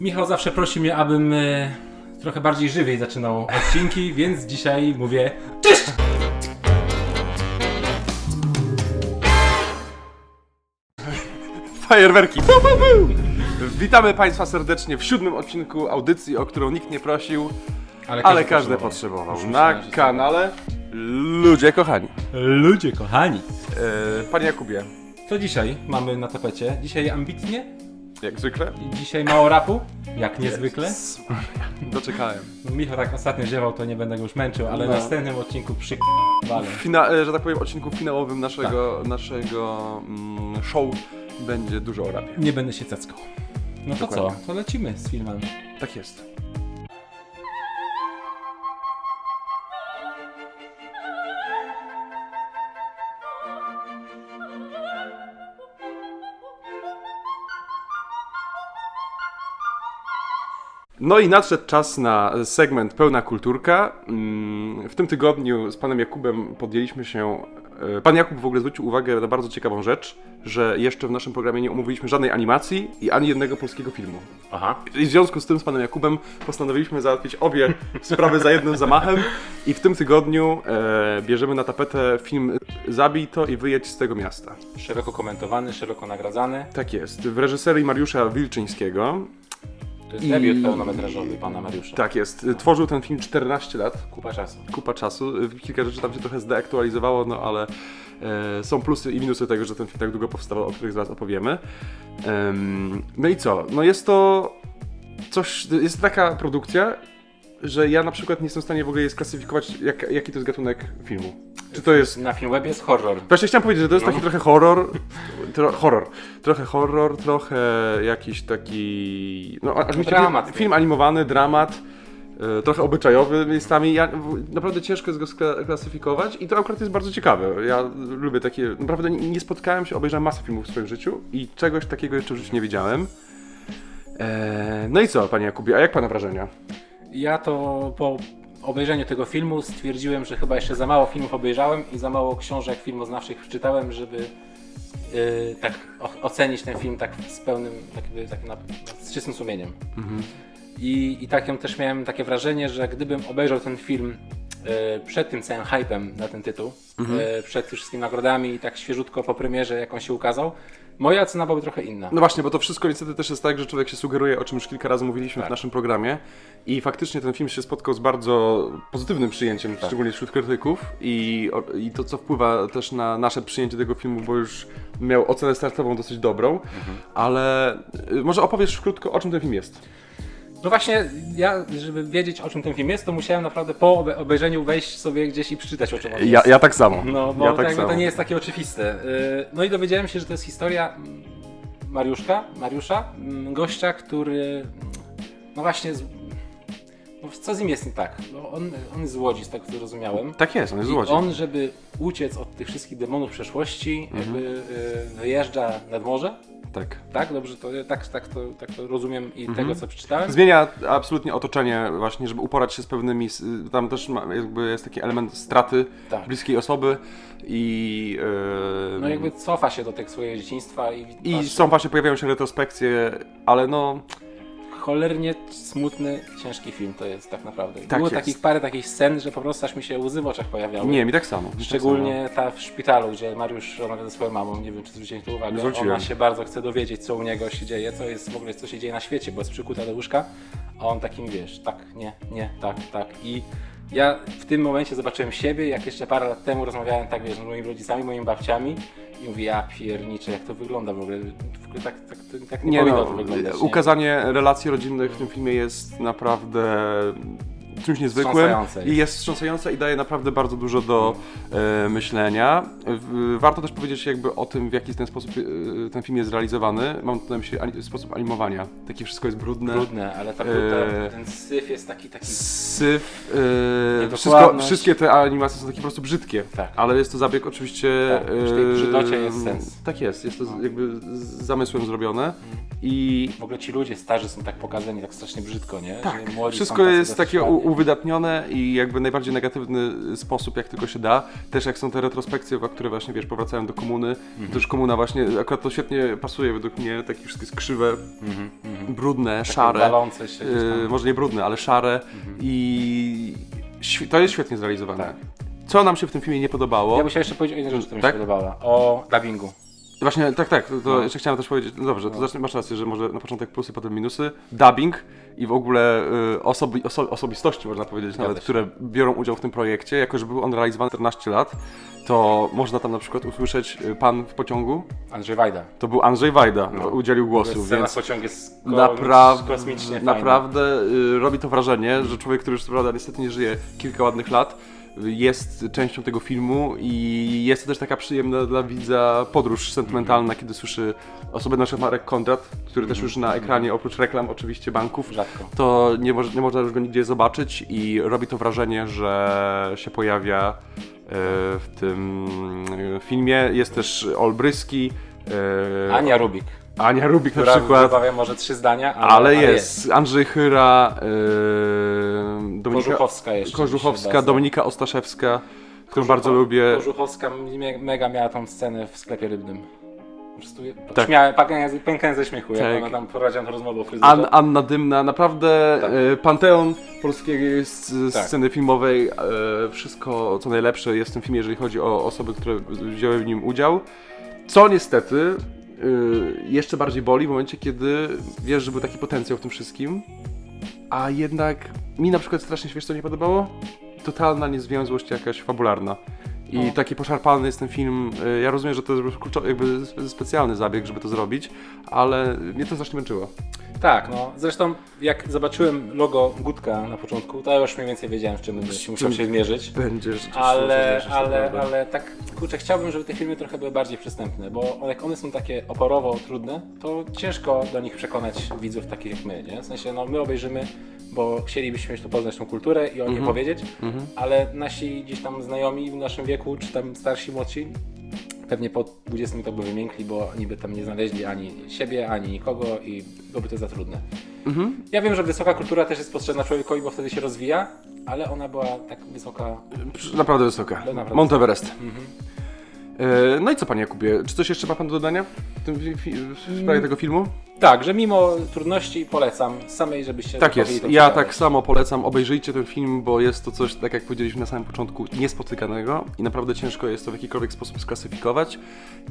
Michał zawsze prosi mnie, abym e, trochę bardziej żywiej zaczynał odcinki, więc dzisiaj mówię cześć! Fajerwerki! Bu, bu, bu. Witamy Państwa serdecznie w siódmym odcinku audycji, o którą nikt nie prosił, ale każdy potrzebował. Na nacisnąć. kanale Ludzie Kochani. Ludzie kochani! E, Panie Jakubie, Co dzisiaj mamy na tapecie? Dzisiaj ambitnie? Jak zwykle? I dzisiaj mało rapu? Jak niezwykle? Jezus Doczekałem. No, Michał tak ostatnio ziewał, to nie będę go już męczył, ale No. w następnym odcinku przy fina- e, że tak powiem, odcinku finałowym naszego, naszego mm, show będzie dużo o rapie. Nie będę się ceckał. No to Dokładnie. co? To lecimy z filmem. Tak jest. No i nadszedł czas na segment Pełna Kulturka. Mm, W tym tygodniu z panem Jakubem podjęliśmy się. e, Pan Jakub w ogóle zwrócił uwagę na bardzo ciekawą rzecz, że jeszcze w naszym programie nie omówiliśmy żadnej animacji i ani jednego polskiego filmu. Aha. I w związku z tym z panem Jakubem postanowiliśmy załatwić obie sprawy za jednym zamachem i w tym tygodniu e, bierzemy na tapetę film Zabij to i wyjedź z tego miasta. Szeroko komentowany, szeroko nagradzany. Tak jest. W reżyserii Mariusza Wilczyńskiego. To jest I- debiut pełnometrażowy pana Mariusza. Tak jest. Tworzył ten film 14 lat. Kupa czasu. Kupa czasu. Kilka rzeczy tam się trochę zdeaktualizowało, no ale e, są plusy i minusy tego, że ten film tak długo powstawał, o których zaraz opowiemy. Em, no i co? No jest to coś, jest taka produkcja, że ja na przykład nie jestem w stanie w ogóle je sklasyfikować, jak, jaki to jest gatunek filmu. Czy to jest... Na Filmwebie jest horror. Właśnie chciałem powiedzieć, że to jest taki No. trochę horror, tro, horror, trochę horror, trochę jakiś taki, no aż mi się Dramat. Film, film animowany, dramat, e, trochę obyczajowy miejscami. Ja, w- naprawdę ciężko jest go skla- klasyfikować i to akurat jest bardzo ciekawe. Ja lubię takie, naprawdę nie nie spotkałem się, obejrzałem masę filmów w swoim życiu i czegoś takiego jeszcze w życiu nie widziałem. E, no i co, panie Jakubie, a jak pana wrażenia? Ja to po obejrzeniu tego filmu stwierdziłem, że chyba jeszcze za mało filmów obejrzałem i za mało książek filmoznawczych przeczytałem, żeby yy, tak o- ocenić ten film tak z pełnym, tak, tak na, z czystym sumieniem. I, I tak też miałem takie wrażenie, że gdybym obejrzał ten film e, przed tym całym hypem na ten tytuł, e, przed wszystkimi nagrodami i tak świeżutko po premierze, jak on się ukazał, moja ocena byłaby trochę inna. No właśnie, bo to wszystko niestety też jest tak, że człowiek się sugeruje, o czym już kilka razy mówiliśmy Tak. w naszym programie. I faktycznie ten film się spotkał z bardzo pozytywnym przyjęciem, Tak. szczególnie wśród krytyków. I, I to, co wpływa też na nasze przyjęcie tego filmu, bo już miał ocenę startową dosyć dobrą. Mhm. Ale y, może opowiesz krótko, o czym ten film jest. No właśnie, ja, żeby wiedzieć o czym ten film jest, to musiałem naprawdę po obe- obejrzeniu wejść sobie gdzieś i przeczytać o czym on jest. Ja, ja tak samo. No, bo ja tak tak samo. to nie jest takie oczywiste. Yy, No i dowiedziałem się, że to jest historia mm, Mariuszka, Mariusza, mm, gościa, który mm, no właśnie, z... no co z nim jest nie tak? No on, on jest z Łodzi, z tego co zrozumiałem. Tak jest, on jest I Łodzi. on, żeby uciec od tych wszystkich demonów przeszłości, jakby y, wyjeżdża nad morze, Tak. tak? Dobrze, to tak, tak, to, tak to rozumiem i Mhm. tego co przeczytałem. Zmienia absolutnie otoczenie właśnie, żeby uporać się z pewnymi, tam też ma, jakby jest taki element straty Tak. bliskiej osoby i... y, No jakby cofa się do tego swojego dzieciństwa i, I są właśnie, pojawiają się retrospekcje, ale no, cholernie smutny, ciężki film to jest tak naprawdę. Tak Było jest. takich parę takich scen, że po prostu aż mi się łzy w oczach pojawiały. nie, mi tak samo. tak Szczególnie ta w szpitalu, gdzie Mariusz rozmawia ze swoją mamą, nie wiem czy zwróciłeś tu uwagę, Zwróciłem. ona się bardzo chce dowiedzieć co u niego się dzieje, co jest w ogóle co się dzieje na świecie, bo jest przykuta do łóżka, a on takim wiesz, tak, nie, nie, tak, tak i ja w tym momencie zobaczyłem siebie, jak jeszcze parę lat temu rozmawiałem tak wiesz, z moimi rodzicami, moimi babciami i mówię, ja pierniczę, jak to wygląda w ogóle, w ogóle tak, tak, tak, nie, Nie powinno no, to wyglądać. nie? ukazanie relacji rodzinnych w tym filmie jest naprawdę czymś niezwykłym i jest. wstrząsające i daje naprawdę bardzo dużo do e, myślenia. W, warto też powiedzieć jakby o tym, w jaki ten sposób e, ten film jest zrealizowany. Mam tu na myśli ani, sposób animowania. Takie wszystko jest brudne. Brudne, ale ta, Eee. ta, ten syf jest taki, taki Syf, e, wszystko, wszystkie te animacje są takie po prostu brzydkie, Tak. ale jest to zabieg oczywiście... Tak, przy tej e, brzydocie jest sens. Tak jest, jest to z- No. jakby z zamysłem zrobione i W ogóle ci ludzie starzy są tak pokazani tak strasznie brzydko, nie? Tak, Że młodzi wszystko tacy jest dosyć takie u, ładni. Uwydatnione i jakby najbardziej negatywny sposób, jak tylko się da. Też jak są te retrospekcje, które właśnie, wiesz, powracają do komuny, Mhm. to już komuna właśnie, akurat to świetnie pasuje według mnie, takie wszystkie skrzywe, Mhm, mhm. brudne, Takie szare. się. Yy, może nie brudne, ale szare i świ- to jest świetnie zrealizowane. Tak. Co nam się w tym filmie nie podobało? Ja bym chciał jeszcze powiedzieć o jednej rzeczy, która mi Tak? się podobała. O dubbingu. Właśnie, tak, tak, to, to No. jeszcze chciałem też powiedzieć, no dobrze, to zacznę, masz rację, że może na początek plusy, potem minusy. Dubbing i w ogóle y, osobi, oso, osobistości, można powiedzieć nawet, które biorą udział w tym projekcie, jako że był on realizowany 14 lat, to można tam na przykład usłyszeć y, pan w pociągu, Andrzej Wajda. to był Andrzej Wajda, No. udzielił głosu, Scena więc w pociągu jest ko- Naprawdę, kosmicznie fajna. naprawdę y, robi to wrażenie, że człowiek, który już co prawda niestety nie żyje kilka ładnych lat, jest częścią tego filmu i jest to też taka przyjemna dla widza podróż sentymentalna, kiedy słyszy osobę na przykład Marek Kondrat, który też już na ekranie, oprócz reklam oczywiście banków, Rzadko. to nie, moż, nie można już go nigdzie zobaczyć i robi to wrażenie, że się pojawia e, w tym e, filmie. Jest też Olbryski, e, Ania Rubik, Ania Rubik na przykład. wybawia może trzy zdania, ale, Ale jest Andrzej Chyra, yy, Dominika Kożuchowska jeszcze. Kożuchowska. Dominika Ostaszewska, którą Kożuchow- bardzo lubię. Kożuchowska me- mega miała tą scenę w sklepie rybnym. Po prostu Tak. tak. śmiałem, pękałem, ze śmiechu, jak Tak. ona tam prowadziła rozmowę o fryzurze. An, Anna Dymna, naprawdę Tak. e, panteon polskiej Tak. sceny filmowej, e, wszystko co najlepsze jest w tym filmie, jeżeli chodzi o osoby, które wzięły w nim udział. Co niestety jeszcze bardziej boli w momencie, kiedy wiesz, że był taki potencjał w tym wszystkim, a jednak mi na przykład strasznie się wiesz co nie podobało? Totalna niezwiązłość jakaś fabularna. I No. taki poszarpany jest ten film. e, Ja rozumiem, że to jest kluczowy, jakby spe- specjalny zabieg, żeby to zrobić, ale mnie to strasznie męczyło. Tak, no. Zresztą jak zobaczyłem logo Gutka na początku, to ja już mniej więcej wiedziałem, z czym się musiał się zmierzyć. Będziesz. Ale, ale, ale tak, kurczę, chciałbym, żeby te filmy trochę były bardziej przystępne, bo jak one są takie oporowo trudne, to ciężko do nich przekonać widzów takich jak my, nie? W sensie, no my obejrzymy, bo chcielibyśmy tu poznać tą kulturę i o niej powiedzieć, ale nasi gdzieś tam znajomi w naszym wieku, czy tam starsi, młodsi, pewnie po 20 minutach by wymiękli, bo oni by tam nie znaleźli ani siebie, ani nikogo i byłoby to za trudne. Ja wiem, że wysoka kultura też jest potrzebna człowiekowi, bo wtedy się rozwija, ale ona była tak wysoka. Naprawdę wysoka. Naprawdę Monteverest. E, No i co, panie Jakubie? Czy coś jeszcze ma pan do dodania w, tym, fi- w sprawie tego filmu? Tak, że mimo trudności polecam samej, żebyście Tak jest. Ja tak samo polecam. Obejrzyjcie ten film, bo jest to coś, tak jak powiedzieliśmy na samym początku, niespotykanego i naprawdę ciężko jest to w jakikolwiek sposób sklasyfikować.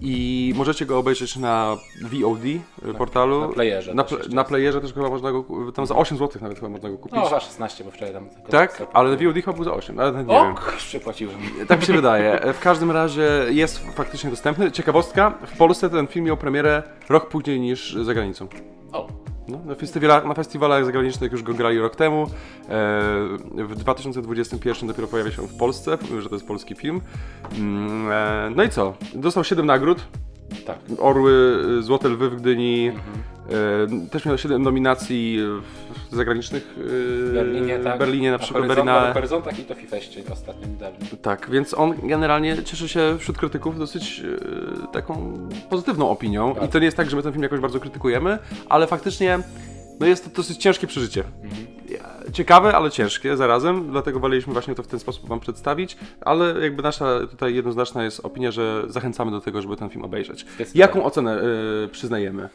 I możecie go obejrzeć na VOD y, portalu. na playerze Na, też na playerze też chyba można go, tam za 8 zł nawet chyba można go kupić. No, za 16, bo wczoraj tam tak? Ale na VOD chyba był za 8, ale nie O, wiem. przepłaciłem. Tak mi się wydaje. W każdym razie jest faktycznie dostępny. Ciekawostka, w Polsce ten film miał premierę rok później niż za granicą. O, No, na, festiwalach, na festiwalach zagranicznych już go grali rok temu. E, w 2021 dopiero pojawia się w Polsce, że to jest polski film. Mm, e, no i co? Dostał 7 nagród. tak. Orły, Złote Lwy w Gdyni. Mhm. E, też miał 7 nominacji w zagranicznych. y, W Berlinie, tak. Berlinie na przykład. Horyzont- Berlina, Na Horyzontach i to Fifeście ostatnio niedawno. tak, więc on generalnie cieszy się wśród krytyków dosyć e, taką pozytywną opinią. Tak. I to nie jest tak, że my ten film jakoś bardzo krytykujemy, ale faktycznie no jest to dosyć ciężkie przeżycie. Ja- Ciekawe, ale ciężkie zarazem, dlatego woleliśmy właśnie to w ten sposób Wam przedstawić, ale jakby nasza tutaj jednoznaczna jest opinia, że zachęcamy do tego, żeby ten film obejrzeć. Jaką ocenę e, przyznajemy?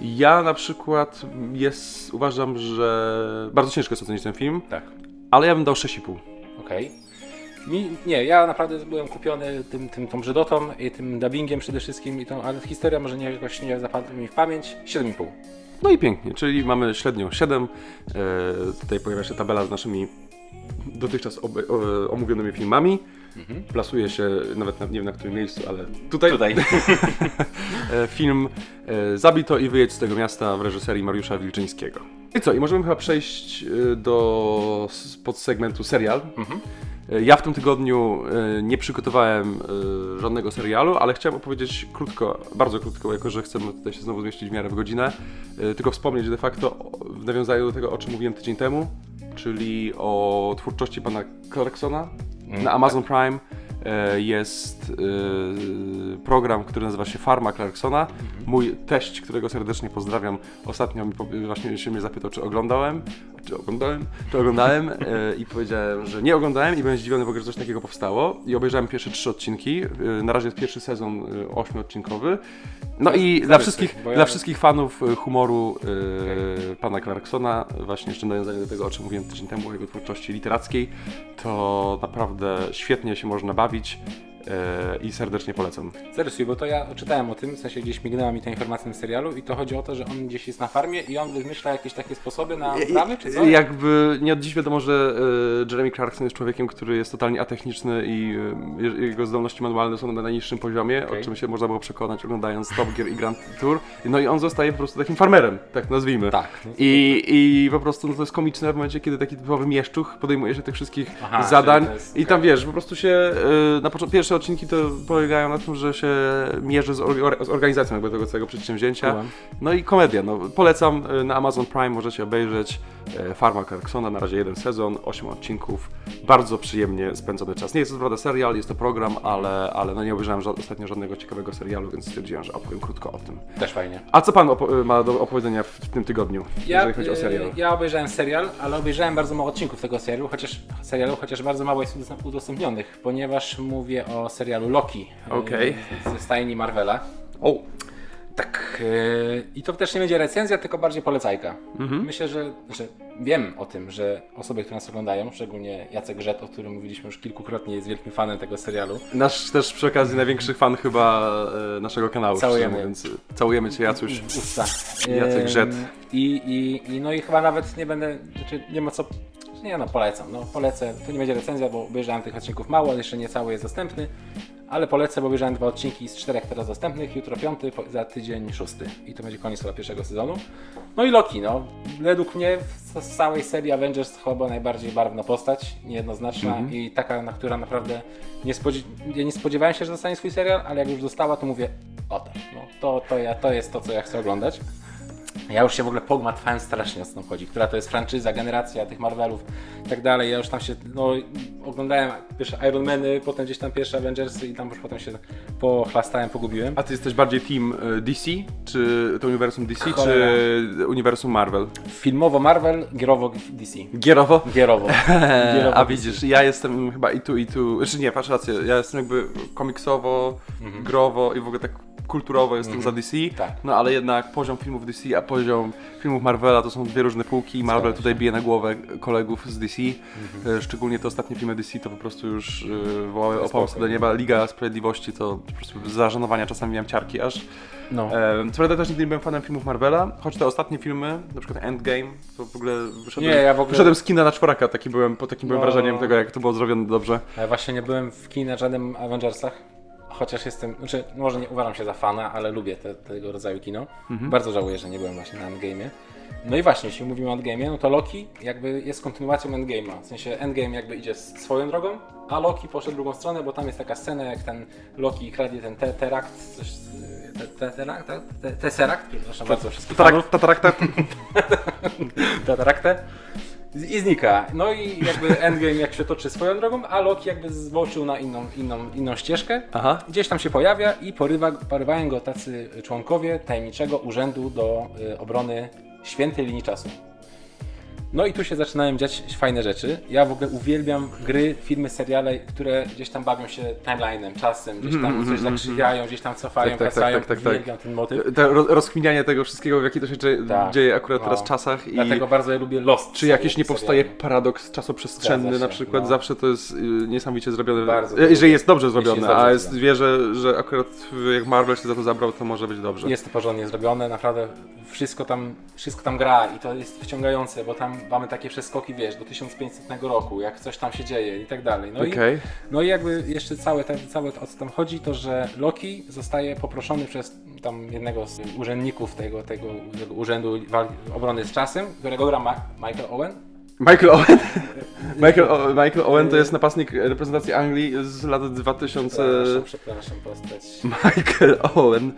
Ja na przykład jest, uważam, że bardzo ciężko jest ocenić ten film, Tak. ale ja bym dał 6,5. Okej. Mi, nie, ja naprawdę byłem kupiony tym, tym, tą Brzydotą i tym dubbingiem przede wszystkim, i tą, ale historia może nie, jakoś nie zapadła mi w pamięć. 7,5. No i pięknie, czyli mamy średnią 7. E, tutaj pojawia się tabela z naszymi dotychczas o, omówionymi filmami. Plasuje się nawet na, nie wiem na którym miejscu, ale tutaj, Tutaj. E, film e, Zabito i wyjedź z tego miasta w reżyserii Mariusza Wilczyńskiego. I co, i możemy chyba przejść e, do podsegmentu serial. Mhm. Ja w tym tygodniu nie przygotowałem żadnego serialu, ale chciałem opowiedzieć krótko, bardzo krótko, jako że chcemy tutaj się znowu zmieścić w miarę w godzinę, tylko wspomnieć de facto w nawiązaniu do tego, o czym mówiłem tydzień temu, czyli o twórczości pana Clarksona Mm, na Amazon Prime. E, Jest e, program, który nazywa się Farma Clarksona. Mój teść, którego serdecznie pozdrawiam, ostatnio mi, właśnie się mnie zapytał, czy oglądałem. czy oglądałem, czy oglądałem e, i powiedziałem, że nie oglądałem i byłem zdziwiony w ogóle, że coś takiego powstało. I obejrzałem pierwsze trzy odcinki. Na razie jest pierwszy sezon ośmiodcinkowy. No i dla wszystkich, ja- dla wszystkich fanów humoru e, pana Clarksona, właśnie jeszcze nawiązanie do tego, o czym mówiłem tydzień temu, o jego twórczości literackiej, to naprawdę świetnie się można bawić e, i serdecznie polecam. Zarysuj, bo to ja czytałem o tym, w sensie gdzieś mignęła mi ta informacja na serialu i to chodzi o to, że on gdzieś jest na farmie i on wymyśla jakieś takie sposoby na uprawy, czy co? Jakby nie od dziś wiadomo, że e, Jeremy Clarkson jest człowiekiem, który jest totalnie atechniczny i e, je- jego zdolności manualne są na najniższym poziomie, Okej. o czym się można było przekonać oglądając Top Gear i Grand Tour. No i on zostaje po prostu takim farmerem, tak nazwijmy. Tak. no I, I po prostu no to jest komiczne w momencie, kiedy taki typowy mieszczuch podejmuje się tych wszystkich Aha, zadań i tam wiesz, po prostu się e, na początku pierwsze odcinki to polegają na tym, że się mierzy z, or, z organizacją tego całego przedsięwzięcia. No i komedia, no polecam y, na Amazon Prime, możecie obejrzeć Farma Clarksona, na razie jeden sezon, 8 odcinków, bardzo przyjemnie spędzony czas. Nie jest to prawda serial, jest to program, ale, ale no nie obejrzałem ża- ostatnio żadnego ciekawego serialu, więc stwierdziłem, że opowiem krótko o tym. Też fajnie. A co pan ma do opowiedzenia w, w tym tygodniu, Ja, jeżeli chodzi o y, serial? ja obejrzałem serial, ale obejrzałem bardzo mało odcinków tego serialu, chociaż, serialu, chociaż bardzo mało jest udostęp- udostępnionych, ponieważ mówię o serialu Loki y, Okej. ze stajni Marvela. O, Tak, y, i to też nie będzie recenzja, tylko bardziej polecajka. Mhm. Myślę, że, że wiem o tym, że osoby, które nas oglądają, szczególnie Jacek Żet, o którym mówiliśmy już kilkukrotnie, jest wielkim fanem tego serialu. nasz też przy okazji największy fan chyba e, naszego kanału, Całujemy. mówiąc. Całujemy Cię Jacuś. Usta. Jacek Żet. I, i, I no i chyba nawet nie będę, znaczy nie ma co, nie no polecam, no polecę, to nie będzie recenzja, bo obejrzałem tych odcinków mało, jeszcze nie cały jest dostępny, ale polecę, bo obejrzałem dwa odcinki z czterech teraz dostępnych, jutro piąty, za tydzień szósty i to będzie koniec chyba pierwszego sezonu. No i Loki, no, według mnie z całej serii Avengers chyba najbardziej barwna postać, niejednoznaczna Mhm. i taka, na która naprawdę nie, spodzi- ja nie spodziewałem się, że dostanie swój serial, ale jak już dostała, to mówię, o tak, no, to, to, ja, to jest to, co ja chcę oglądać. Ja już się w ogóle pogmatwałem strasznie o co tam chodzi, która to jest franczyza, generacja tych Marvelów i tak dalej. Ja już tam się, no oglądałem pierwsze Iron Many, potem gdzieś tam pierwsze Avengersy i tam już potem się pochlastałem, pogubiłem. A ty jesteś bardziej team e, DC, czy to uniwersum DC, Cholera. czy uniwersum Marvel? Filmowo Marvel, gierowo DC. Gierowo? Gierowo. Gierowo A widzisz, ja jestem chyba i tu, i tu. Znaczy nie, patrz rację, ja jestem jakby komiksowo, Mhm. growo i w ogóle tak kulturowo jestem za DC. Tak. No ale jednak poziom filmów DC, a poziom filmów Marvela to są dwie różne półki. Marvel Zgadza tutaj bije na głowę kolegów z DC. Mhm. E, Szczególnie te ostatnie filmy DC to po prostu już e, wołały o pomoc do nieba. Liga Sprawiedliwości to po prostu z zażenowania czasami miałem ciarki aż. No. E, Co prawda też nigdy nie byłem fanem filmów Marvela, choć te ostatnie filmy, na przykład Endgame, to w ogóle wyszedłem, Nie, ja w ogóle- wyszedłem z kina na czworaka, taki byłem, po takim byłem No. wrażeniem tego, jak to było zrobione dobrze. Ja właśnie nie byłem w kinie żadnym Avengersach. Chociaż jestem, znaczy może nie uważam się za fana, ale lubię te, tego rodzaju kino. Mhm. Bardzo żałuję, że nie byłem właśnie na Endgame'ie. No i właśnie, jeśli mówimy o Endgame'ie, no to Loki jakby jest kontynuacją Endgame'a. W sensie Endgame jakby idzie swoją drogą, a Loki poszedł drugą stronę, bo tam jest taka scena, jak ten Loki kradnie ten te, terakt, coś, tesseract, przepraszam bardzo wszystkich fanów, Tatarak, tatarak, tetaraktę i znika. No i jakby Endgame jak się toczy swoją drogą, a Loki jakby zboczył na inną, inną, inną ścieżkę. Aha. Gdzieś tam się pojawia i porywa, porywają go tacy członkowie tajemniczego urzędu do y, obrony świętej linii czasu. No i tu się zaczynają dziać fajne rzeczy. Ja w ogóle uwielbiam gry, filmy, seriale, które gdzieś tam bawią się timeline'em, czasem, gdzieś tam coś zakrzywiają, gdzieś tam cofają, Tak, tak, tak, wracają. tak, tak, tak. Uwielbiam ten motyw. Te ro- rozkminianie tego wszystkiego, w jaki to się dzie- Tak. dzieje akurat No. teraz czasach i Dlatego bardzo ja lubię Lost. czy jakiś nie powstaje seriali. paradoks czasoprzestrzenny na przykład, no. zawsze to jest y, niesamowicie zrobione, Bardzo y, jeżeli jest dobrze zrobione, jest a jest, zrobione. wie, że, akurat jak Marvel się za to zabrał, to może być dobrze. Jest to porządnie zrobione, naprawdę wszystko tam, wszystko tam gra i to jest wciągające, bo tam mamy takie przeskoki, wiesz, do 1500 roku, jak coś tam się dzieje i tak dalej. No, i, no i jakby jeszcze całe, te, całe to, o co tam chodzi, to że Loki zostaje poproszony przez tam jednego z urzędników tego, tego, tego urzędu obrony z czasem, którego gra Ma- Michael Owen. Michael Owen. Michael, o, Michael Owen to jest napastnik reprezentacji Anglii z lat 2000. Przepraszam, przepraszam, postać. Michael Owen.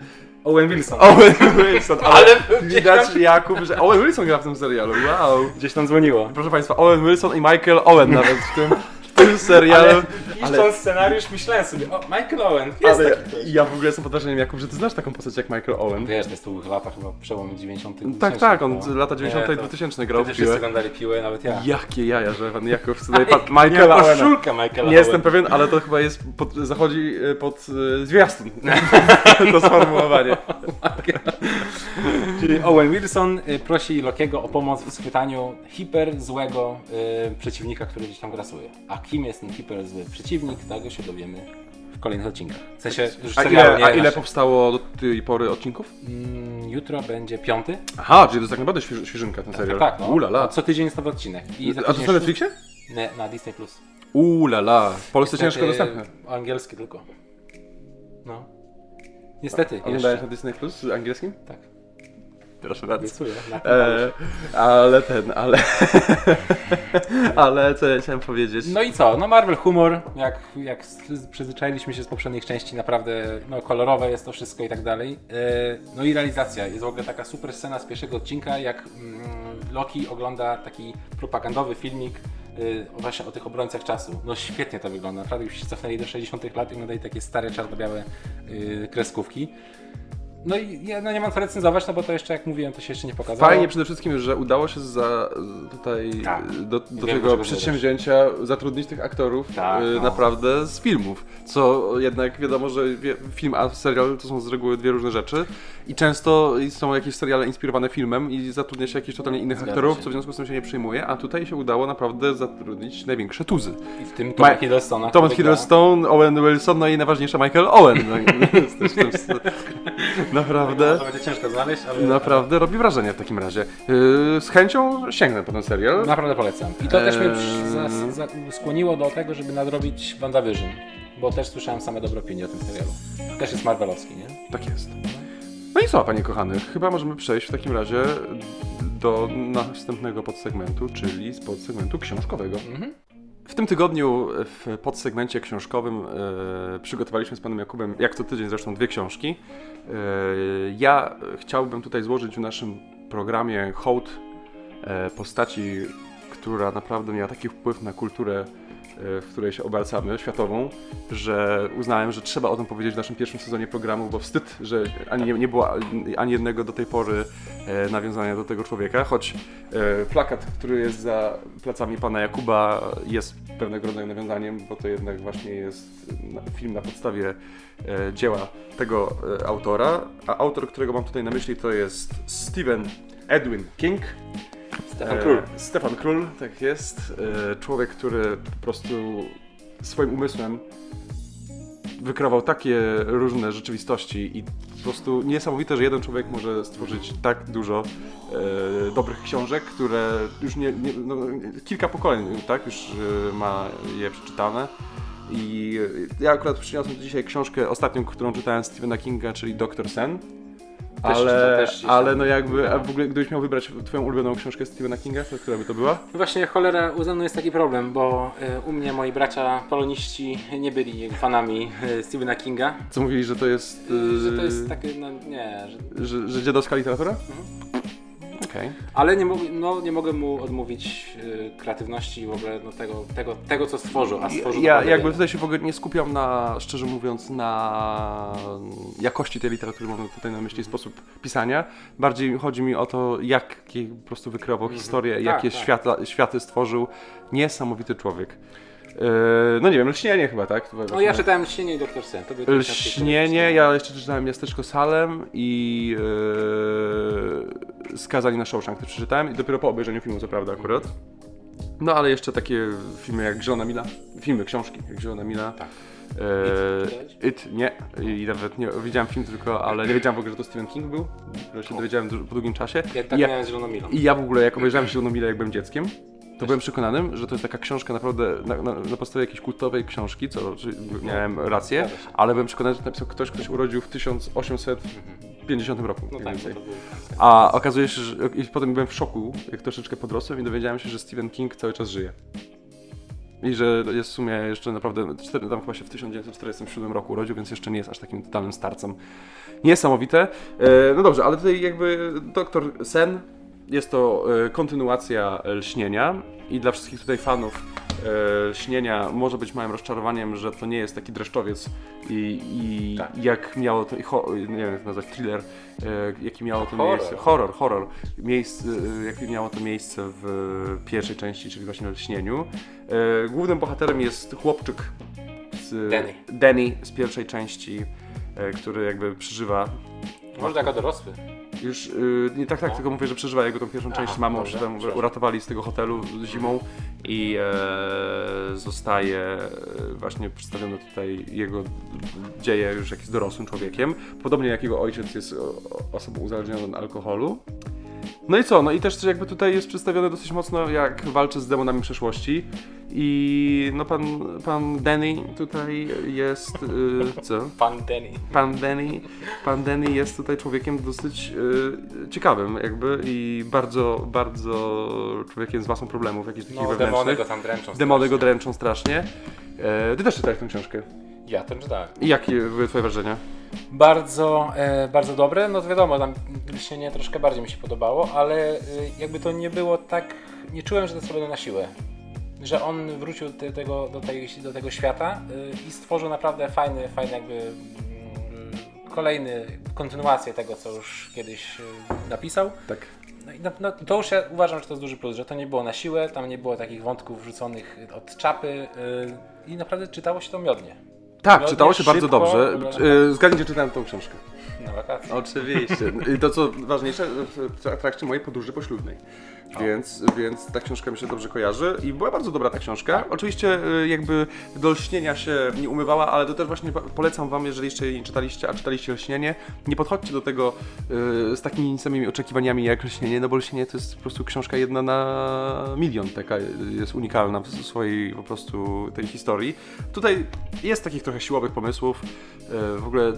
Owen Wilson. Owen Wilson, ale, Ale widać Jakub, że Owen Wilson gra w tym serialu. Wow. Gdzieś tam dzwoniło. Proszę Państwa, Owen Wilson i Michael Owen nawet w tym. Tym serialu. Ale pisząc scenariusz myślałem sobie, o, Michael Owen, jest Ale taki ktoś. ja w ogóle jestem pod wrażeniem, Jakub, że ty znasz taką postać jak Michael Owen. Wiesz, to jest tu lata chyba przełom 90 Tak, tak, on no. lata 90 i Nie, to 2000 grał w wszyscy piłę. oglądali piłę, nawet ja. Jakie jaja, że pan Jakub tutaj pan Michaela Owena. koszulkę Michaela Nie jestem pewien, ale to chyba jest pod, zachodzi e, pod e, zwiastun. to sformułowanie. Czyli Owen Wilson y, prosi Lokiego o pomoc w schwytaniu hiper złego y, przeciwnika, który gdzieś tam grasuje. A kim jest ten hiper zły przeciwnik, tego się dowiemy w kolejnych odcinkach. W sensie A ile, a ile powstało do tej pory odcinków? Mm, Jutro będzie piąty. Aha, czyli to jest tak naprawdę śwież, świeżynka ten serial. Tak, no. Ulala. Co tydzień jest nowy odcinek. I A to na Netflixie? Nie, na Disney+. Plus. Ulala. W Polsce ciężko dostępne. Angielskie tylko. No. Niestety, Oglądałeś jeszcze. na Disney Plus z angielskim? Tak. Proszę bardzo. Obiecuję. E, ale ten, ale. ale co ja chciałem powiedzieć? No i co? No Marvel humor, jak, jak przyzwyczailiśmy się z poprzednich części, naprawdę no, kolorowe jest to wszystko i tak dalej. E, No i realizacja. Jest w ogóle taka super scena z pierwszego odcinka, jak mm, Loki ogląda taki propagandowy filmik y, właśnie o tych obrońcach czasu. No świetnie to wygląda. Naprawdę już się cofnęli do 60 lat i oglądali takie stare, czarno-białe y, kreskówki. No i ja no nie mam co recenzować, no bo to jeszcze, jak mówiłem, to się jeszcze nie pokazało. Fajnie przede wszystkim, że udało się za tutaj Tak. do, do Wiem, tego przedsięwzięcia zatrudnić tych aktorów Tak, y, no. naprawdę z filmów. Co jednak wiadomo, że film a serial to są z reguły dwie różne rzeczy i często są jakieś seriale inspirowane filmem i zatrudnia się jakichś totalnie innych Zgadza aktorów, się. co w związku z tym się nie przyjmuje, a tutaj się udało naprawdę zatrudnić największe tuzy. I w tym Tom Hiddlestona. Tom który gra- Hiddleston, Owen Wilson, no i najważniejsza Michael Owen. No, naprawdę. To będzie ciężko znaleźć, ale... Naprawdę robi wrażenie w takim razie. Yy, z chęcią sięgnę po ten serial. Naprawdę polecam. I to też mnie Eee. skłoniło do tego, żeby nadrobić WandaVision. Bo też słyszałem same dobre opinie o tym serialu. Też jest Marvelowski, nie? Tak jest. No i co, panie kochany? Chyba możemy przejść w takim razie do następnego podsegmentu, czyli z podsegmentu książkowego. Mhm. W tym tygodniu w podsegmencie książkowym e, przygotowaliśmy z panem Jakubem, jak co tydzień zresztą, dwie książki. E, ja chciałbym tutaj złożyć w naszym programie hołd e, postaci, która naprawdę miała taki wpływ na kulturę, w której się obracamy, światową, że uznałem, że trzeba o tym powiedzieć w naszym pierwszym sezonie programu, bo wstyd, że ani nie, nie było ani jednego do tej pory e, nawiązania do tego człowieka, choć e, plakat, który jest za plecami pana Jakuba jest pewnego rodzaju nawiązaniem, bo to jednak właśnie jest film na podstawie e, dzieła tego autora, a autor, którego mam tutaj na myśli to jest Stephen Edwin King. Stefan E, Król. Stefan Król, tak jest. E, człowiek, który po prostu swoim umysłem wykreował takie różne rzeczywistości i po prostu niesamowite, że jeden człowiek może stworzyć tak dużo e, dobrych książek, które już nie, nie no, kilka pokoleń, tak, już e, ma je przeczytane. I ja akurat przyniosłem dzisiaj książkę ostatnią, którą czytałem Stephena Kinga, czyli Dr. Sen. Też- ale, też ale no jakby, a w ogóle gdybyś miał wybrać twoją ulubioną książkę Stephena Kinga, to która by to była? Właśnie cholera, u ze mną jest taki problem, bo y, u mnie moi bracia poloniści nie byli fanami y, Stephena Kinga. Co mówili, że to jest... Yy, Że to jest takie, no nie, że Że, że dziadowska literatura? Mhm. Okej. Ale nie, no, nie mogę mu odmówić y, kreatywności i w ogóle no, tego, tego, tego, co stworzył, a stworzył Ja jakby tutaj się w ogóle nie skupiam na, szczerze mówiąc, na jakości tej literatury, mam tutaj na myśli sposób pisania. Bardziej chodzi mi o to, jak po prostu wykreował historię, Tak, jakie tak. Świata, światy stworzył. Niesamowity człowiek. Yy, no nie wiem, Lśnienie chyba, tak? No ja czytałem Lśnienie i Doktor Sen. To były Lśnienie, ja jeszcze czytałem Miasteczko Salem i yy, Skazani na Shawshank też przeczytałem i dopiero po obejrzeniu filmu, co prawda akurat. No ale jeszcze takie filmy jak Zielona Mila, filmy, książki jak Zielona Mila. Tak. Yy, It, nie, i nawet nie widziałem film tylko, ale nie wiedziałem w ogóle, że to Stephen King był. Dopiero się dowiedziałem po długim czasie. Ja tak I ja, miałem z Zieloną Milą. I ja w ogóle, jak obejrzałem Zieloną Milę, jak byłem dzieckiem, to byłem przekonanym, że to jest taka książka naprawdę na, na, na podstawie jakiejś kultowej książki, co miałem rację, ale byłem przekonany, że to napisał ktoś, ktoś urodził w 1850 roku. No tak, był A okazuje się, że i potem byłem w szoku, jak troszeczkę podrosłem i dowiedziałem się, że Stephen King cały czas żyje. I że jest w sumie jeszcze naprawdę, cztery- tam chyba się w 1947 roku urodził, więc jeszcze nie jest aż takim totalnym starcem. Niesamowite. E, no dobrze, ale tutaj jakby doktor Sen jest to e, kontynuacja Lśnienia i dla wszystkich tutaj fanów e, Lśnienia może być małym rozczarowaniem, że to nie jest taki dreszczowiec i, i Tak. jak miało to, nie wiem jak to nazwać, thriller, e, jaki miało to Horror. miejsce, horror, horror, miejsce, jakie miało to miejsce w pierwszej części, czyli właśnie Lśnieniu. Głównym bohaterem jest chłopczyk z, Danny. Danny z pierwszej części, który jakby przeżywa Może jako dorosły. Już y, nie tak, tak, No. tylko mówię, że przeżywa jego tą pierwszą część. Mamą dobrze, przy tym przepraszam. uratowali z tego hotelu zimą i e, zostaje e, właśnie przedstawione tutaj jego dzieje już jak jest dorosłym człowiekiem. Podobnie jak jego ojciec jest osobą uzależnioną od alkoholu. No i co? No i też jakby tutaj jest przedstawione dosyć mocno jak walczy z demonami przeszłości. I no pan, pan Danny tutaj jest, y, co? Pan Danny. pan Danny, pan Danny jest tutaj człowiekiem dosyć e, ciekawym jakby i bardzo, bardzo człowiekiem z masą problemów jakichś takich No, demony wewnętrznych. go tam dręczą. Demony go dręczą strasznie. E, ty też czytałeś tę książkę. Ja to czytałem. I jakie były twoje wrażenia? Bardzo, e, bardzo dobre. No to wiadomo, tam lśnienie troszkę bardziej mi się podobało, ale e, jakby to nie było tak. Nie czułem, że to zrobione na siłę. Że on wrócił do tego, do tej, do tego świata e, i stworzył naprawdę fajny, fajny jakby mm, kolejny, kontynuację tego, co już kiedyś napisał. Tak. No no, to już ja uważam, że to jest duży plus, że to nie było na siłę, tam nie było takich wątków wrzuconych od czapy e, i naprawdę czytało się to miodnie. Tak, czytało się bardzo dobrze. E, Zgadnijcie, czytałem tą książkę. Na wakacje. Oczywiście. I to co ważniejsze, w trakcie mojej podróży poślubnej. Więc, więc ta książka mi się dobrze kojarzy i była bardzo dobra ta książka. Oczywiście y, jakby do lśnienia się nie umywała, ale to też właśnie po- polecam wam, jeżeli jeszcze jej nie czytaliście, a czytaliście lśnienie, nie podchodźcie do tego y, z takimi samymi oczekiwaniami jak lśnienie, no bo lśnienie to jest po prostu książka jedna na milion, taka jest unikalna w swojej po prostu tej historii. Tutaj jest takich trochę siłowych pomysłów. Y, W ogóle y,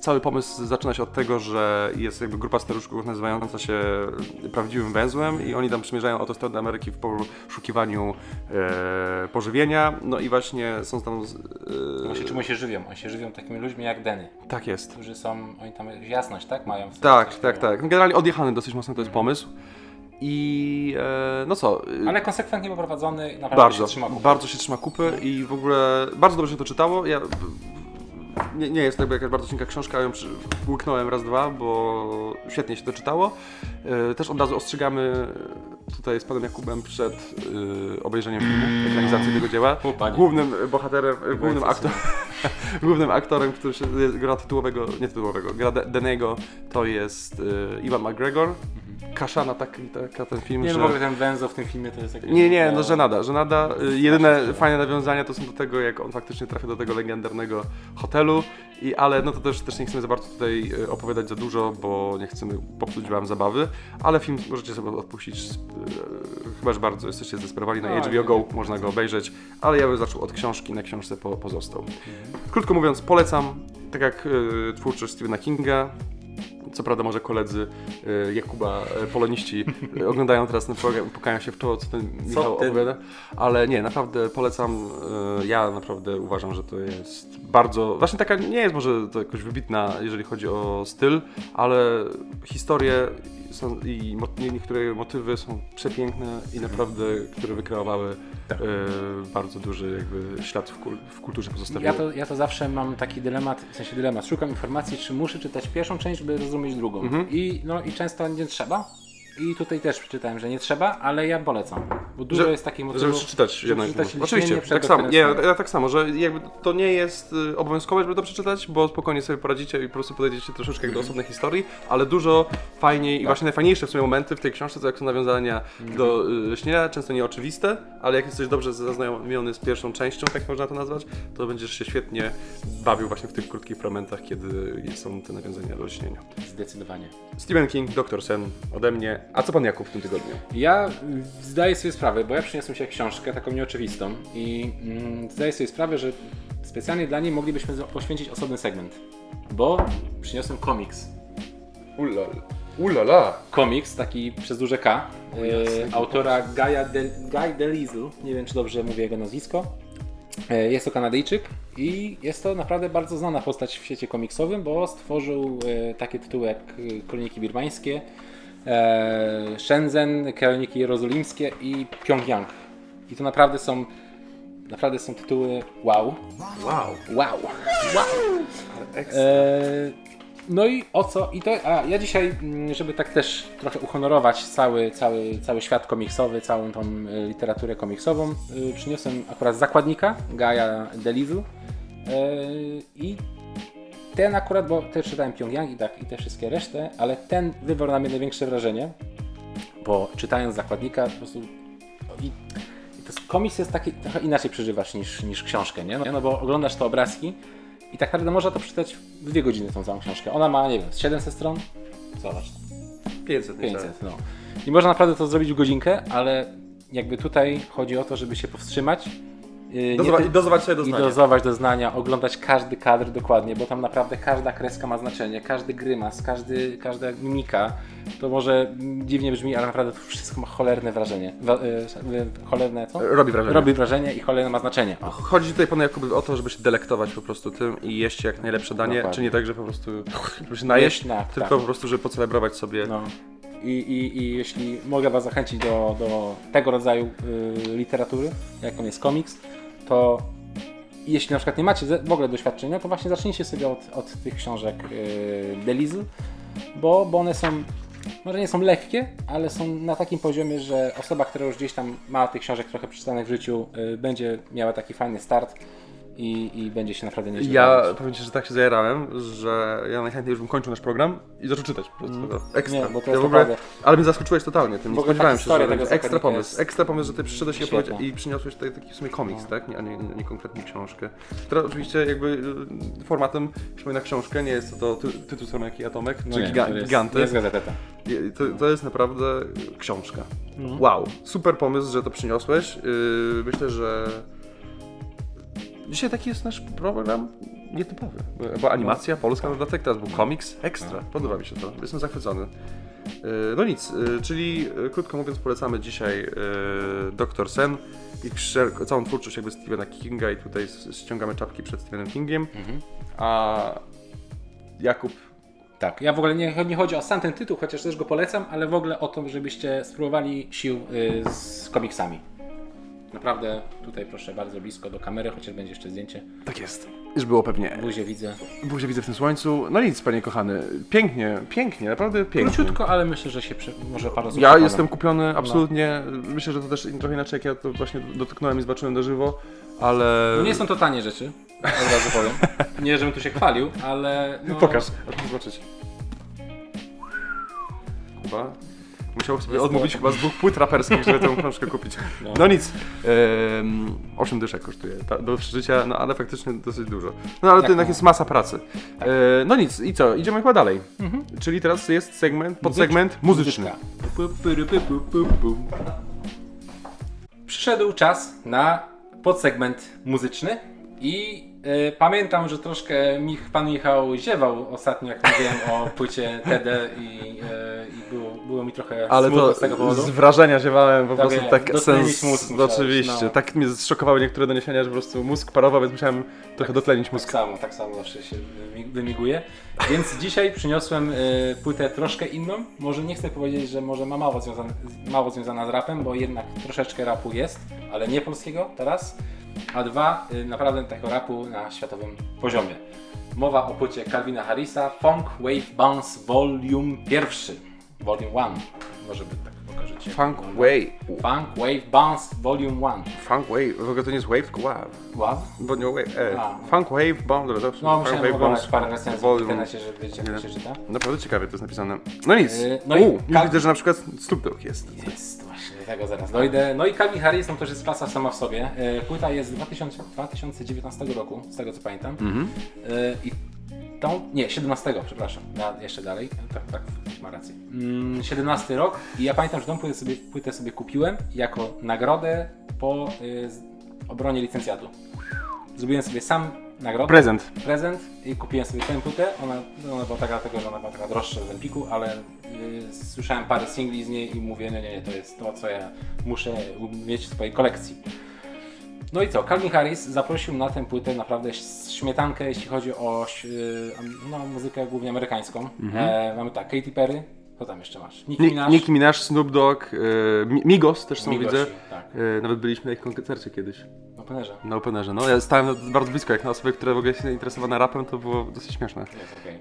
cały pomysł zaczyna się od tego, że jest jakby grupa staruszków nazywająca się prawdziwym węzłem i oni tam przymierzają autostradę Ameryki w poszukiwaniu e, pożywienia. No i właśnie są tam. No Właśnie E, czym się żywią? Oni się żywią takimi ludźmi jak Denny, tak jest. którzy są, oni tam jasność, tak? Mają Tak, tak, takiego. tak. Generalnie odjechany dosyć mocno to jest pomysł. I e, no co? y, Ale konsekwentnie poprowadzony, naprawdę bardzo, się trzyma kupy. bardzo się trzyma kupy i w ogóle bardzo dobrze się to czytało. Ja, nie, nie jest to jakaś bardzo cienka książka, ją łyknąłem raz, dwa, bo świetnie się to czytało. E, też od razu ostrzegamy tutaj z panem Jakubem przed e, obejrzeniem filmu, ekranizacji tego dzieła. O. Głównym bohaterem, głównym, co aktor, głównym aktorem, który się gra tytułowego, nie tytułowego, gra De- Denego, to jest e, Iwan McGregor. Kaszana taki, taka ten film, Nie, że... no w ogóle ten węzeł w tym filmie to jest jakieś... Nie, nie, no żenada, żenada. Y, Jedyne fajne nawiązania to są do tego, jak on faktycznie trafia do tego legendarnego hotelu, i, ale no to też, też nie chcemy za bardzo tutaj y, opowiadać za dużo, bo nie chcemy popsuć wam zabawy, ale film możecie sobie odpuścić, y, chyba że bardzo jesteście zdesperowani. Na No, HBO nie, Go, można go obejrzeć, ale ja bym zaczął od książki, na książce po, pozostał. Krótko mówiąc, polecam, tak jak y, twórczość Stephena Kinga, co prawda może koledzy y, Jakuba, y, poloniści y, oglądają teraz ten program i pukają się w czoło, co ten Michał ty? opowiada. Ale nie, naprawdę polecam. Ja naprawdę uważam, że to jest bardzo. Właśnie taka nie jest może to jakoś wybitna, jeżeli chodzi o styl, ale historie są, i mo- nie- niektóre motywy są przepiękne i naprawdę, które wykreowały Tak. y, bardzo duży jakby ślad w, kul- w kulturze pozostawiły. Ja to, ja to zawsze mam taki dylemat, w sensie dylemat, szukam informacji, czy muszę czytać pierwszą część, żeby zrozumieć drugą. Mhm. I, no, I często nie trzeba. I tutaj też przeczytałem, że nie trzeba, ale ja polecam. Bo dużo Że- jest takich motywów. Żeby przeczytać jednak. Oczywiście, tak samo. Nie, ja tak samo, że jakby to nie jest y, obowiązkowe, żeby to przeczytać, bo spokojnie sobie poradzicie i po prostu podejdziecie troszeczkę do osobnej historii, ale dużo fajniej i Tak. właśnie najfajniejsze w sumie momenty w tej książce, to jak są nawiązania do y, śnienia, często nieoczywiste, ale jak jesteś dobrze zaznajomiony z pierwszą częścią, tak można to nazwać, to będziesz się świetnie bawił właśnie w tych krótkich fragmentach, kiedy są te nawiązania do śnienia. Zdecydowanie. Stephen King, Dr. Sen, ode mnie. A co pan Jakub w tym tygodniu? Ja zdaję sobie sprawę, bo ja przyniosłem się książkę taką nieoczywistą i mm, zdaję sobie sprawę, że specjalnie dla niej moglibyśmy poświęcić osobny segment. Bo przyniosłem komiks. Ulala. Ulala. Komiks, taki przez duże K, e, autora Gaia Del, Guy Delisle, nie wiem czy dobrze mówię jego nazwisko. E, Jest to Kanadyjczyk i jest to naprawdę bardzo znana postać w świecie komiksowym, bo stworzył e, takie tytuły jak e, Kroniki Birmańskie, Shenzhen, Krajniki Jerozolimskie i Pjongjang. I to naprawdę są, naprawdę są tytuły wow. Wow. Wow. Wow. E, no i o co? I to, a ja dzisiaj, mm, żeby tak też trochę uhonorować cały, cały, cały świat komiksowy, całą tą e, literaturę komiksową, e, przyniosłem akurat zakładnika, Gaia Delizu. E, I ten akurat, bo też czytałem Pyongyang i, tak, i te wszystkie resztę, ale ten wywarł na mnie największe wrażenie, bo czytając zakładnika po prostu i, i to jest- komiks jest taki, trochę inaczej przeżywasz niż, niż książkę, nie? No, no bo oglądasz te obrazki i tak naprawdę można to przeczytać w dwie godziny tą całą książkę. Ona ma, nie wiem, z 700 stron? Zobacz, 500, 500, no. I można naprawdę to zrobić w godzinkę, ale jakby tutaj chodzi o to, żeby się powstrzymać. Yy, nie Dozowa- ty- I dozować sobie i doznania. dozować doznania, oglądać każdy kadr dokładnie, bo tam naprawdę każda kreska ma znaczenie, każdy grymas, każdy, każda mimika. To może dziwnie brzmi, ale naprawdę to wszystko ma cholerne wrażenie. Wa- y, y, cholerne co? Robi wrażenie. Robi wrażenie i cholerne ma znaczenie. O. Chodzi tutaj panu Jakubie o to, żeby się delektować po prostu tym i jeść jak najlepsze danie, Dokładnie. czy nie tak, że po prostu żeby się najeść, Jeść, tak, tylko tak. po prostu, żeby pocelebrować sobie. No. I, i, I jeśli mogę Was zachęcić do, do tego rodzaju y, literatury, jaką jest komiks, to jeśli na przykład nie macie w ogóle doświadczenia, to właśnie zacznijcie sobie od, od tych książek y, Delizy, bo, bo one są, może nie są lekkie, ale są na takim poziomie, że osoba, która już gdzieś tam ma tych książek trochę przeczytanych w życiu, y, będzie miała taki fajny start i, i będzie się naprawdę nieźle Ja bawić. powiem Ci, że tak się zajarałem, że ja najchętniej już bym kończył nasz program i zaczął czytać po prostu. No, Ekstra. Nie, bo to ja jest w ogóle, naprawdę- ale mnie zaskoczyłeś totalnie tym. Nie spodziewałem się, że będzie tego ekstra pomysł. jest Ekstra pomysł, że Ty przyszedłeś i, świetna. opowiedzia- i przyniosłeś tutaj taki w sumie komiks, tak? Nie, a nie, nie konkretnie książkę. Która oczywiście jakby y, formatem przypomina książkę, nie jest to, ty, tytuł strony jak i Atomek, No czy nie, giga, to jest, Giganty. jest gazeteta. To, to jest naprawdę książka. Mhm. Wow, super pomysł, że to przyniosłeś. Yy, myślę, że dzisiaj taki jest nasz program nietypowy. Była animacja, polska dodatek, teraz był komiks, ekstra. Podoba mi się to, jestem zachwycony. Yy, No nic, yy, czyli yy, krótko mówiąc polecamy dzisiaj Dr. Sen i całą twórczość jakby Stephena Kinga i tutaj ściągamy czapki przed Stephenem Kingiem, Mhm. a Jakub Tak, ja w ogóle nie, nie chodzi o sam ten tytuł, chociaż też go polecam, ale w ogóle o to, żebyście spróbowali sił y, z komiksami. Naprawdę tutaj proszę bardzo blisko do kamery, chociaż będzie jeszcze zdjęcie. tak jest. Już było pewnie. Buzię widzę. Buzię widzę w tym słońcu. No nic, panie kochany. Pięknie, pięknie, naprawdę pięknie. Króciutko, ale myślę, że się może parę słów Ja jestem kupiony, absolutnie. Myślę, że to też trochę inaczej, jak ja to właśnie dotknąłem i zobaczyłem na żywo, ale... No nie są to tanie rzeczy, od razu powiem. Nie, żebym tu się chwalił, ale... No, Pokaż, aż zobaczyć. Kuba musiał sobie odmówić to- chyba z dwóch płyt raperskich, żeby tę książkę kupić. No. No, nic. Ehm, 8 dyszek kosztuje ta, do przeżycia, no ale faktycznie dosyć dużo. No ale to Tak, jednak no. jest masa pracy. E, no nic, i co? Idziemy chyba dalej. Mhm. Czyli teraz jest segment, podsegment muzyczny. Przyszedł czas na podsegment muzyczny i pamiętam, że troszkę Mich, pan Michał ziewał ostatnio, jak mówiłem o płycie TD i, e, i było, było mi trochę Ale to z tego powodu. z wrażenia ziewałem po Tak prostu tak dotlenić sens. mózg musiałeś, oczywiście. no. Tak mnie zszokowały niektóre doniesienia, że po prostu mózg parował, więc musiałem trochę dotlenić Tak mózg. samo, tak samo zawsze się wymi- wymiguje. Więc dzisiaj przyniosłem y, płytę troszkę inną. Może nie chcę powiedzieć, że może ma mało, związane, mało związana z rapem, bo jednak troszeczkę rapu jest, ale nie polskiego teraz. A dwa, y, naprawdę takiego rapu na światowym poziomie. Mowa o płycie Calvina Harrisa Funk Wave Bounce Volume 1. Volume 1. Może by tak pokażecie. Funk Wave. Funk Wave Bounce Volume 1. Funk Wave. W ogóle to nie jest Wave, tylko Wave. Wow. Bo nie Wave. E. A. Funk Wave, Bomb, dobra, zawsze. No, musiałem Wave Bombs, parę recenzji w internecie, żeby wiedzieć jak to się czyta. Naprawdę ciekawie to jest napisane. No nic. Yy, no no i widzę, że na przykład Snoop Dogg jest. Jest, tego zaraz dojdę. No i Calvin Harris, no to już jest klasa sama w sobie. E, Płyta jest z 2000, 2019 roku, z tego co pamiętam. Mhm. E, I tą, nie, 17, przepraszam, ja jeszcze dalej, tak, tak, ma rację. Mm, 17 rok i ja pamiętam, że tą płytę sobie, płytę sobie kupiłem jako nagrodę po obronie licencjatu. Zrobiłem sobie sam nagrodę Prezent. prezent i kupiłem sobie tę płytę. Ona, ona była taka, dlatego, że ona była taka droższa z Empiku, ale y, słyszałem parę singli z niej i mówię, nie, nie, nie, to jest to, co ja muszę mieć w swojej kolekcji. No i co, Calvin Harris zaprosił na tę płytę naprawdę śmietankę, jeśli chodzi o y, no, muzykę głównie amerykańską. E, mamy tak, Katy Perry, Co tam jeszcze masz? Nicki Ni- Minaj. Nicki Minaj, Snoop Dogg, e, Mi- Migos też są, Migosi, widzę. Tak, E, nawet byliśmy na ich koncercie kiedyś. Na plenerze. Na Openerze. No, ja stałem bardzo blisko, jak na osobę, która w ogóle się interesowała rapem, to było dosyć śmieszne. Jest okej. Eee,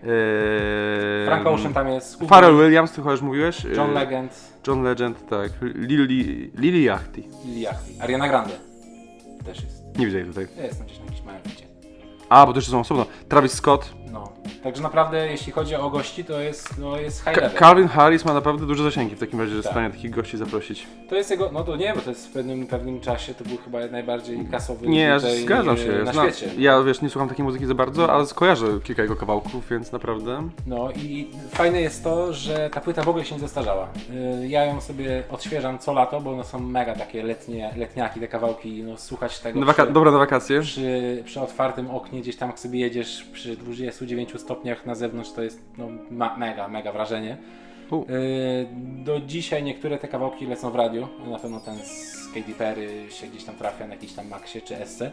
Frank Ocean tam jest. Pharrell Williams, ty chyba już mówiłeś. John Eee, Legend. John Legend, tak. Lili, Lili Yachty. Lily Yachty. Ariana Grande. Też jest. Nie widzę jej tutaj. Ja jestem gdzieś na jakimś małym. A, bo jeszcze są osobno. Travis Scott. No. Także naprawdę, jeśli chodzi o gości, to jest, no, jest high Ka- level. Calvin Harris ma naprawdę duże zasięgi w takim razie, że jest w Tak. stanie takich gości zaprosić. To jest jego, no to nie, bo to jest w pewnym, pewnym czasie, to był chyba najbardziej kasowy Nie, ja zgadzam e, się. na Znam- świecie. Ja wiesz, nie słucham takiej muzyki za bardzo, ale skojarzę kilka jego kawałków, więc naprawdę. No i fajne jest to, że ta płyta w ogóle się nie zestarzała. Y, Ja ją sobie odświeżam co lato, bo one są mega takie letnie, letniaki, te kawałki, no słuchać tego Na waka- przy, dobra na wakacje. przy, przy otwartym oknie, gdzieś tam jak sobie jedziesz przy 29 stopniach na zewnątrz, to jest no, mega, mega wrażenie. Y, Do dzisiaj niektóre te kawałki lecą w radiu, na pewno ten z Katy Perry się gdzieś tam trafia na jakiś tam Maxie czy Esce.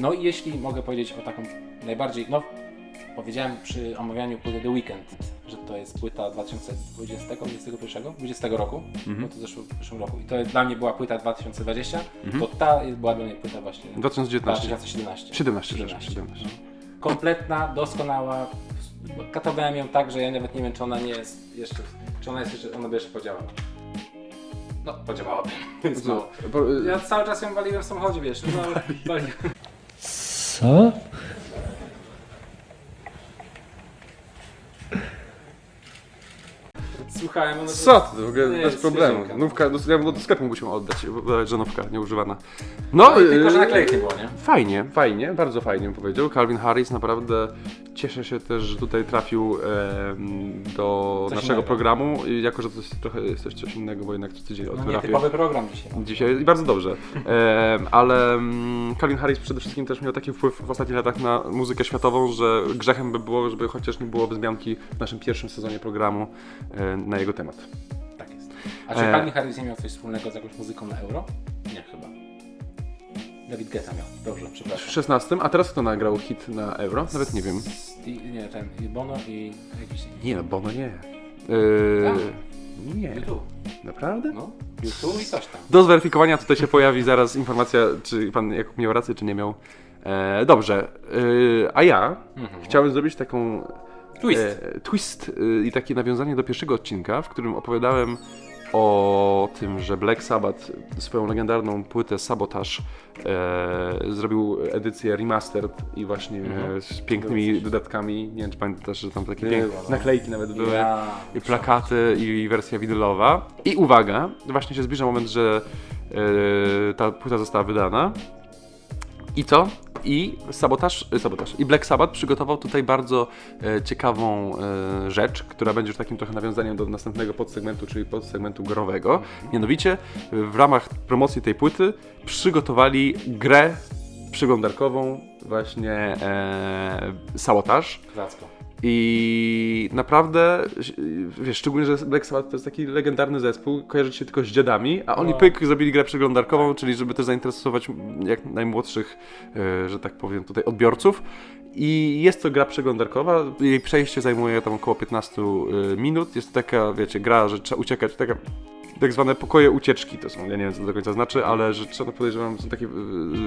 No i jeśli mogę powiedzieć o taką najbardziej, no powiedziałem przy omawianiu płyty The Weekend, że to jest płyta 2020, 2021, 20 roku, no to zeszło w zeszłym roku. I to dla mnie była płyta 2020, to ta była dla mnie płyta właśnie 2019. 2017. 17, 17. 17. Kompletna, doskonała. Katowałem ją tak, że ja nawet nie wiem, czy ona nie jest jeszcze, czy ona jest jeszcze, ona by jeszcze podziałała. No, podziałałaby. Więc mało. Bo, y, Ja cały czas ją waliłem w samochodzie, wiesz, no, waliłem. Co? Słuchałem, ona Co ty, w ogóle Nie, bez problemu. świeżynka. Nówka, do, ja bym do sklepu musiał oddać, bo- że nówka nieużywana. No, No, i tylko, że y, naklejek nie było, nie? Fajnie, fajnie, bardzo fajnie bym powiedział. Calvin Harris naprawdę cieszę się też, że tutaj trafił em, do Coś naszego innego. programu, jako że to jest trochę jest też coś innego, bo jednak co tydzień o No tym nie, typowy program dzisiaj. Dzisiaj i bardzo dobrze. Em, ale mm, Calvin Harris przede wszystkim też miał taki wpływ w ostatnich latach na muzykę światową, że grzechem by było, żeby chociaż nie było wzmianki w naszym pierwszym sezonie programu e, na jego temat. Tak jest. A czy E. Calvin Harris nie miał coś wspólnego z jakąś muzyką na euro? Nie, chyba. David Guetta miał. Dobrze, W przepraszam. 16, a teraz kto nagrał hit na euro? Nawet nie wiem. Sti- nie, ten i Bono i jakiś... Nie, no Bono nie. Yy, nie, YouTube. naprawdę? No, YouTube i coś tam. Do zweryfikowania tutaj się pojawi zaraz informacja, czy pan Jakub miał rację, czy nie miał. E, dobrze, e, a ja chciałem zrobić taką Twist. e, twist e, i takie nawiązanie do pierwszego odcinka, w którym opowiadałem o tym, że Black Sabbath swoją legendarną płytę Sabotage e, zrobił edycję remastered i właśnie e, z pięknymi dodatkami. Nie wiem, czy pamiętasz, że tam takie piękne no. naklejki nawet były. Ja... I plakaty i wersja winylowa. I uwaga, właśnie się zbliża moment, że e, ta płyta została wydana. I co? I sabotaż, e, sabotaż. I Black Sabbath przygotował tutaj bardzo e, ciekawą e, rzecz, która będzie już takim trochę nawiązaniem do następnego podsegmentu, czyli podsegmentu growego. Mianowicie w ramach promocji tej płyty przygotowali grę przeglądarkową właśnie e, sabotaż. Zacko. I naprawdę, wiesz, szczególnie, że Black Sabbath to jest taki legendarny zespół, kojarzy się tylko z dziadami, a oni No. pyk zrobili grę przeglądarkową, czyli żeby też zainteresować jak najmłodszych, e, że tak powiem, tutaj odbiorców. I jest to gra przeglądarkowa, jej przejście zajmuje tam około 15 e, minut. Jest to taka, wiecie, gra, że trzeba uciekać, taka tak zwane pokoje ucieczki to są, ja nie wiem co to do końca znaczy, ale że trzeba podejrzewam, są takie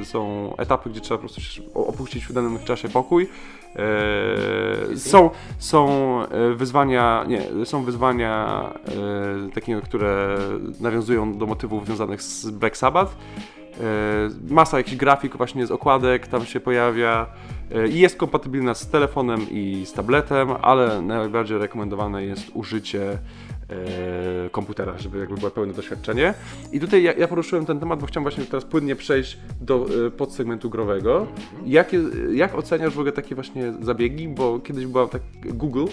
y, są etapy, gdzie trzeba po prostu się opuścić w danym czasie pokój. E, są, są e, wyzwania, nie, są wyzwania e, takie, które nawiązują do motywów związanych z Black Sabbath. Masa jakichś grafik właśnie z okładek tam się pojawia i jest kompatybilna z telefonem i z tabletem, ale najbardziej rekomendowane jest użycie komputera, żeby jakby było pełne doświadczenie. I tutaj ja, ja poruszyłem ten temat, bo chciałem właśnie teraz płynnie przejść do e, podsegmentu growego. Jakie, jak oceniasz w ogóle takie właśnie zabiegi? Bo kiedyś była tak Google,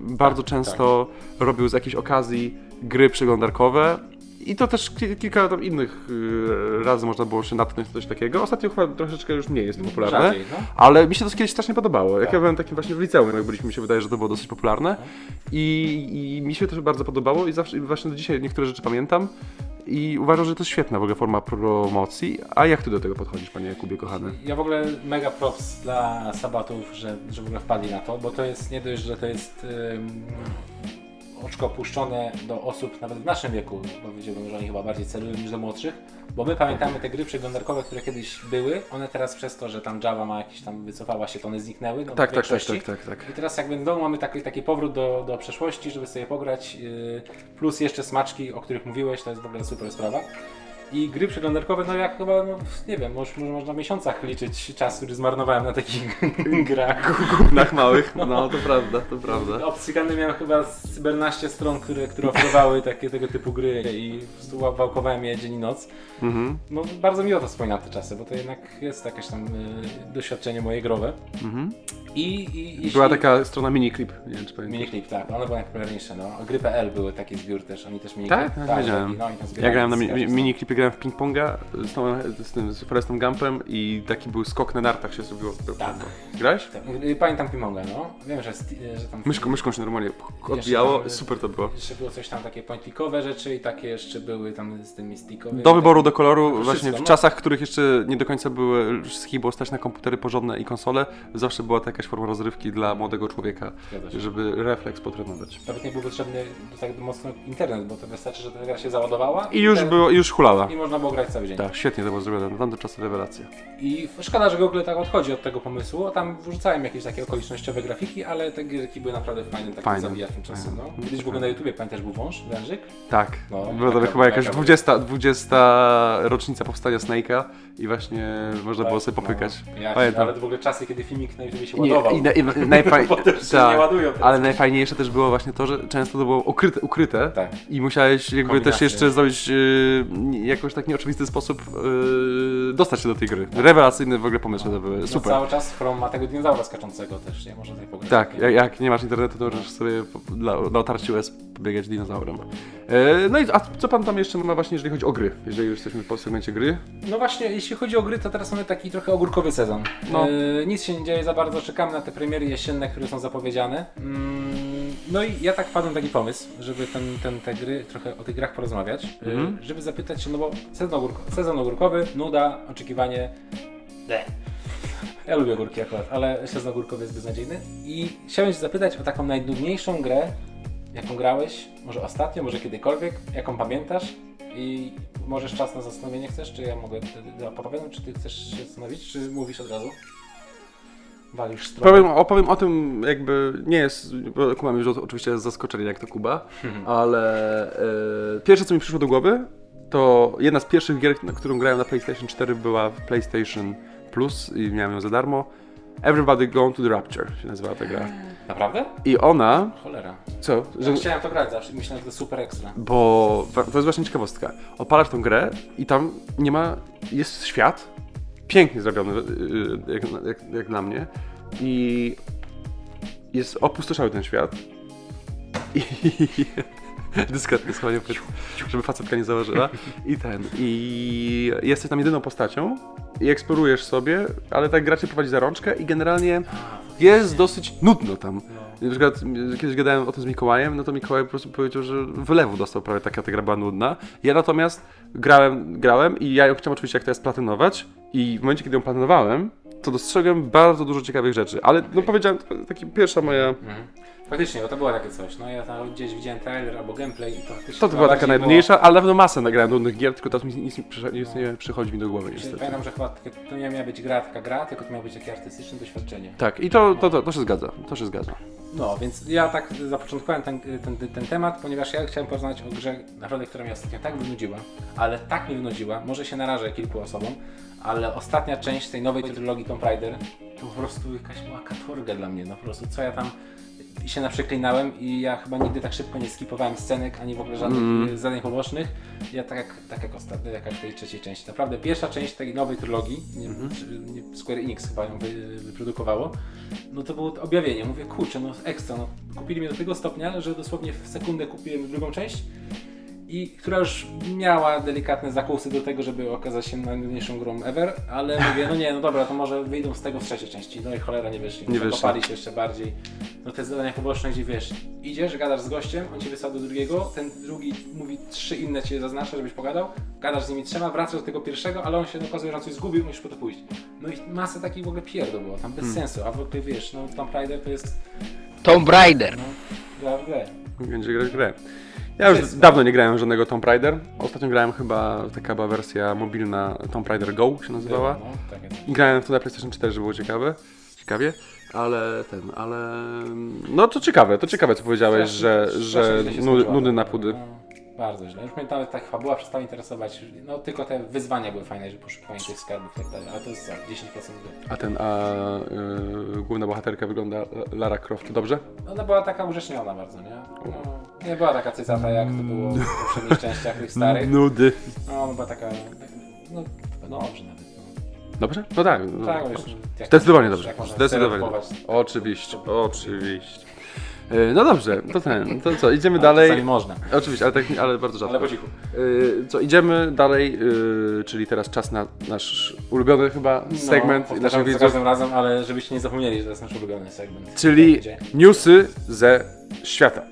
bardzo często robił z jakiejś okazji gry przeglądarkowe. I to też ki- kilka tam innych y, razy można było się natknąć na coś takiego. Ostatnio chyba troszeczkę już mniej jest popularne. Rzadziej, no. Ale mi się to kiedyś strasznie podobało. Jak Tak. ja byłem takim właśnie w liceum, jak byliśmy, mi się wydaje, że to było dosyć popularne. I, I mi się to bardzo podobało i zawsze i właśnie do dzisiaj niektóre rzeczy pamiętam. I uważam, że to jest świetna w ogóle forma promocji. A jak ty do tego podchodzisz, panie Jakubie kochany? Ja w ogóle mega props dla Sabatów, że, że w ogóle wpadli na to, bo to jest nie dość, że to jest ym, oczko puszczone do osób nawet w naszym wieku, powiedziałbym, że oni chyba bardziej celują niż do młodszych, bo my pamiętamy te gry przeglądarkowe, które kiedyś były, one teraz przez to, że tam Java ma jakieś tam, wycofała się, to one zniknęły. No, Tak, tak, tak, tak, tak, tak. I teraz jakby znowu mamy taki, taki powrót do, do przeszłości, żeby sobie pograć, yy, plus jeszcze smaczki, o których mówiłeś, to jest w ogóle super sprawa. I gry przeglądarkowe, no jak chyba, no nie wiem, może, może można w miesiącach liczyć czas, który zmarnowałem na takich grach. Gównach małych, no to prawda, to prawda. Obcykany miałem chyba z cybernaście stron, które, które oferowały takie tego typu gry i wałkowałem je dzień i noc. Mhm, No bardzo miło to wspominam te czasy, bo to jednak jest jakieś tam y, doświadczenie moje growe. mhm. I, i jeśli... Była taka strona miniclip, nie wiem czy pamiętasz. Miniclip, tak, one były najpopularniejsze, no. Gry.pl były taki zbiór też, oni też mieli Tak? Tak, wiedziałem. no, Ja grałem na mi- każdej miniklipie, grałem w ping-ponga z, tą, z tym z Forestem Gumpem i taki był skok na nartach się zrobiło. Tak. Grałeś? Tak, y, Pamiętam Pimonga, no. Wiem, że, sti- że tam... Myszką, myszką się normalnie odbijało, tam- super to było. Jeszcze było coś tam takie pointlikowe rzeczy i takie jeszcze były tam z tymi stickowymi. Do wyboru, do koloru, Wszystko, właśnie w no. czasach, w których jeszcze nie do końca były, wszystkich było stać na komputery porządne i konsole, zawsze była to jakaś forma rozrywki dla młodego człowieka, żeby refleks potrenować. Nawet nie był potrzebny tak mocno internet, bo to wystarczy, że ta gra się załadowała I już te- było, i już hulała. I można było grać cały dzień. Tak, świetnie to było zrobione, na tamte czasy rewelacja. I szkoda, że Google tak odchodzi od tego pomysłu. Tam wrzucałem jakieś takie okolicznościowe grafiki, ale te gierki były naprawdę fajnym takim Fajne, zabijaczem czasu. fajne. No. Kiedyś w ogóle na YouTubie pamiętasz był wąż, wężyk? Tak, No, była to chyba jakaś taka- 20, 20 rocznica powstania Snake'a i właśnie można było sobie Tak, popykać. No, ja, Pamiętam. ale w ogóle czasy, kiedy filmik na YouTubie się ładował. i, na, i na- najfaj... Też się tak, nie ładują teraz. ale najfajniejsze też było właśnie to, że często to było ukryte, ukryte Tak. i musiałeś jakby też jeszcze zrobić yy, jakoś tak nieoczywisty sposób yy, dostać się do tej gry. Rewelacyjne w ogóle pomysły to były, No, super. cały czas Chrome ma tego dinozaura skaczącego też, nie? Można sobie pograć. Tak, jak, jak nie masz internetu, to możesz sobie dla, na otarciu US pobiegać dinozaurem. E, no i a co pan tam jeszcze ma właśnie, jeżeli chodzi o gry? Jeżeli już jesteśmy po segmencie gry. No właśnie, jeśli chodzi o gry, to teraz mamy taki trochę ogórkowy sezon. No. E, nic się nie dzieje za bardzo, czekamy na te premiery jesienne, które są zapowiedziane. Mm, no i ja tak wpadłem taki pomysł, żeby ten, ten, te gry, trochę o tych grach porozmawiać, Mhm. żeby zapytać się, no bo sezon, ogórko, sezon ogórkowy, nuda, oczekiwanie, Bleh. Ja lubię ogórki akurat, ale sezon ogórkowy jest beznadziejny. I chciałem się zapytać o taką najnudniejszą grę, jaką grałeś, może ostatnio, może kiedykolwiek, jaką pamiętasz i możesz czas na zastanowienie chcesz, czy ja mogę wtedy opowiadam, czy ty chcesz się zastanowić, czy mówisz od razu? Walisz stronę. Powiem, opowiem o tym jakby, nie jest, bo kumam już oczywiście jest zaskoczenie jak to Kuba, ale e, pierwsze co mi przyszło do głowy, to jedna z pierwszych gier, na którą grałem na PlayStation 4 była w PlayStation Plus i miałem ją za darmo. Everybody Gone to the Rapture się nazywała ta gra. Naprawdę? I ona, Cholera. co? Że, Ja chciałem to grać zawsze, myślałem, że to super ekstra. Bo to jest właśnie ciekawostka. Odpalasz tą grę i tam nie ma. Jest świat, pięknie zrobiony, y, jak, jak, jak dla mnie. I jest opustoszały ten świat. I dyskretnie schowanie, żeby facetka nie założyła. I ten. I jesteś tam jedyną postacią i eksplorujesz sobie, ale tak gra cię prowadzi za rączkę i generalnie jest dosyć nudno tam. Na przykład m, kiedyś gadałem o tym z Mikołajem, no to Mikołaj po prostu powiedział, że wylewu dostał prawie taka ta gra była nudna. Ja natomiast grałem, grałem i ja ją chciałem oczywiście jak teraz platynować i w momencie, kiedy ją platynowałem, to dostrzegłem bardzo dużo ciekawych rzeczy, ale no powiedziałem, to taki pierwsza moja... Mhm. Faktycznie, bo to było takie coś. No ja tam gdzieś widziałem trailer albo gameplay i to faktycznie To, to była taka bardziej najnudniejsza, ale na pewno masę nagrałem nudnych gier, tylko teraz mi nic, nie nic nie przychodzi mi do głowy Było, niestety. pamiętam, że chyba to nie miała być gra, taka gra, tylko to miało być takie artystyczne doświadczenie. Tak, i to, to, to, to się zgadza, to się zgadza. No, więc ja tak zapoczątkowałem ten, ten, ten, ten temat, ponieważ ja chciałem porozmawiać o grze, naprawdę, która mnie ostatnio tak wynudziła, ale tak mnie wynudziła, może się narażę kilku osobom, ale ostatnia część tej nowej trylogii Tomb Raider to po prostu jakaś była katorga dla mnie, no po prostu co ja tam się naprzeklinałem i ja chyba nigdy tak szybko nie skipowałem scenek, ani w ogóle żadnych Mm. mm. zadań pobocznych. Ja tak jak, tak jak ostatnio, jak w tej trzeciej części. Naprawdę pierwsza część tej nowej trylogii, czy- nie, Square Enix chyba ją wy, wyprodukowało, no to było objawienie. Mówię, kurczę, no ekstra, no kupili mnie do tego stopnia, że dosłownie w sekundę kupiłem drugą część i która już miała delikatne zakusy do tego, żeby okazać się najnudniejszą grą ever, ale mówię, no nie, no dobra, to może wyjdą z tego w trzeciej części. No i cholera nie wyszli. Nie wyszli. Zakopali się jeszcze bardziej. No te zadania poboczne, gdzie wiesz, idziesz, gadasz z gościem, on cię wysłał do drugiego, ten drugi mówi trzy inne cię zaznacza, żebyś pogadał, gadasz z nimi trzema, wracasz do tego pierwszego, ale on się okazuje, że on coś zgubił, musisz po to pójść. No i masę takich w ogóle pierdół było, tam bez Hmm. sensu, a w ogóle wiesz, no Tomb Raider to jest Tomb Raider. no, gra w grę. będzie grać w grę. Ja już dawno nie grałem żadnego Tomb Raider. Ostatnio grałem chyba, taka była wersja mobilna Tomb Raider Go się nazywała. No, tak. I grałem w to na PlayStation 4, żeby było ciekawe. Ciekawie. Ale ten, ale... No to ciekawe, to ciekawe co powiedziałeś, że, że nudy, na pudy. No, bardzo źle. Już mnie nawet ta fabuła przestała interesować. No tylko te wyzwania były fajne, że poszukiwanie tych skarbów i tak dalej. Ale to jest co, 10% gry. A ten, a y, główna bohaterka wygląda Lara Croft dobrze? Ona była taka urzeczniona bardzo, nie? No, nie była taka cycata jak to było w poprzednich częściach tych starych. Nudy. No, ona była taka... No, no dobrze nawet. No. Dobrze? No tak. No, Tak, dobrze. jak Zdecydowanie dobrze. jak można Zdecydowanie. Oczywiście, oczywiście. Y, No dobrze, to ten, to co, idziemy Ale dalej. czasami można. Oczywiście, ale, tak, ale bardzo rzadko. Ale po cichu. Y, Co, idziemy dalej, y, czyli teraz czas na nasz ulubiony chyba segment no, naszych widzów, każdym razem, ale żebyście nie zapomnieli, że to jest nasz ulubiony segment. czyli newsy ze świata.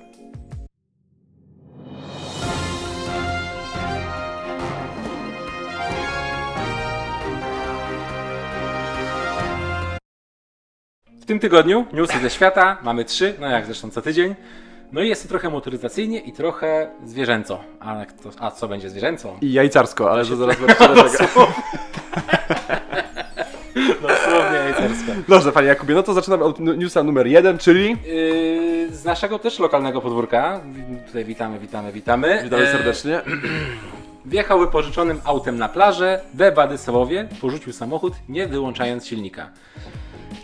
W tym tygodniu newsy ze świata mamy trzy, no jak zresztą co tydzień. No i jest to trochę motoryzacyjnie i trochę zwierzęco. A, to, a co będzie zwierzęco? I jajcarsko, ale to zaraz zobaczycie dlaczego. Dosłownie jajcersko. Dobrze, panie Jakubie, no to zaczynamy od newsa numer jeden, czyli... Yy, z naszego też lokalnego podwórka. Tutaj witamy, witamy, witamy. Witamy E, serdecznie. Wjechał wypożyczonym autem na plażę we Władysławowie, porzucił samochód, nie wyłączając silnika.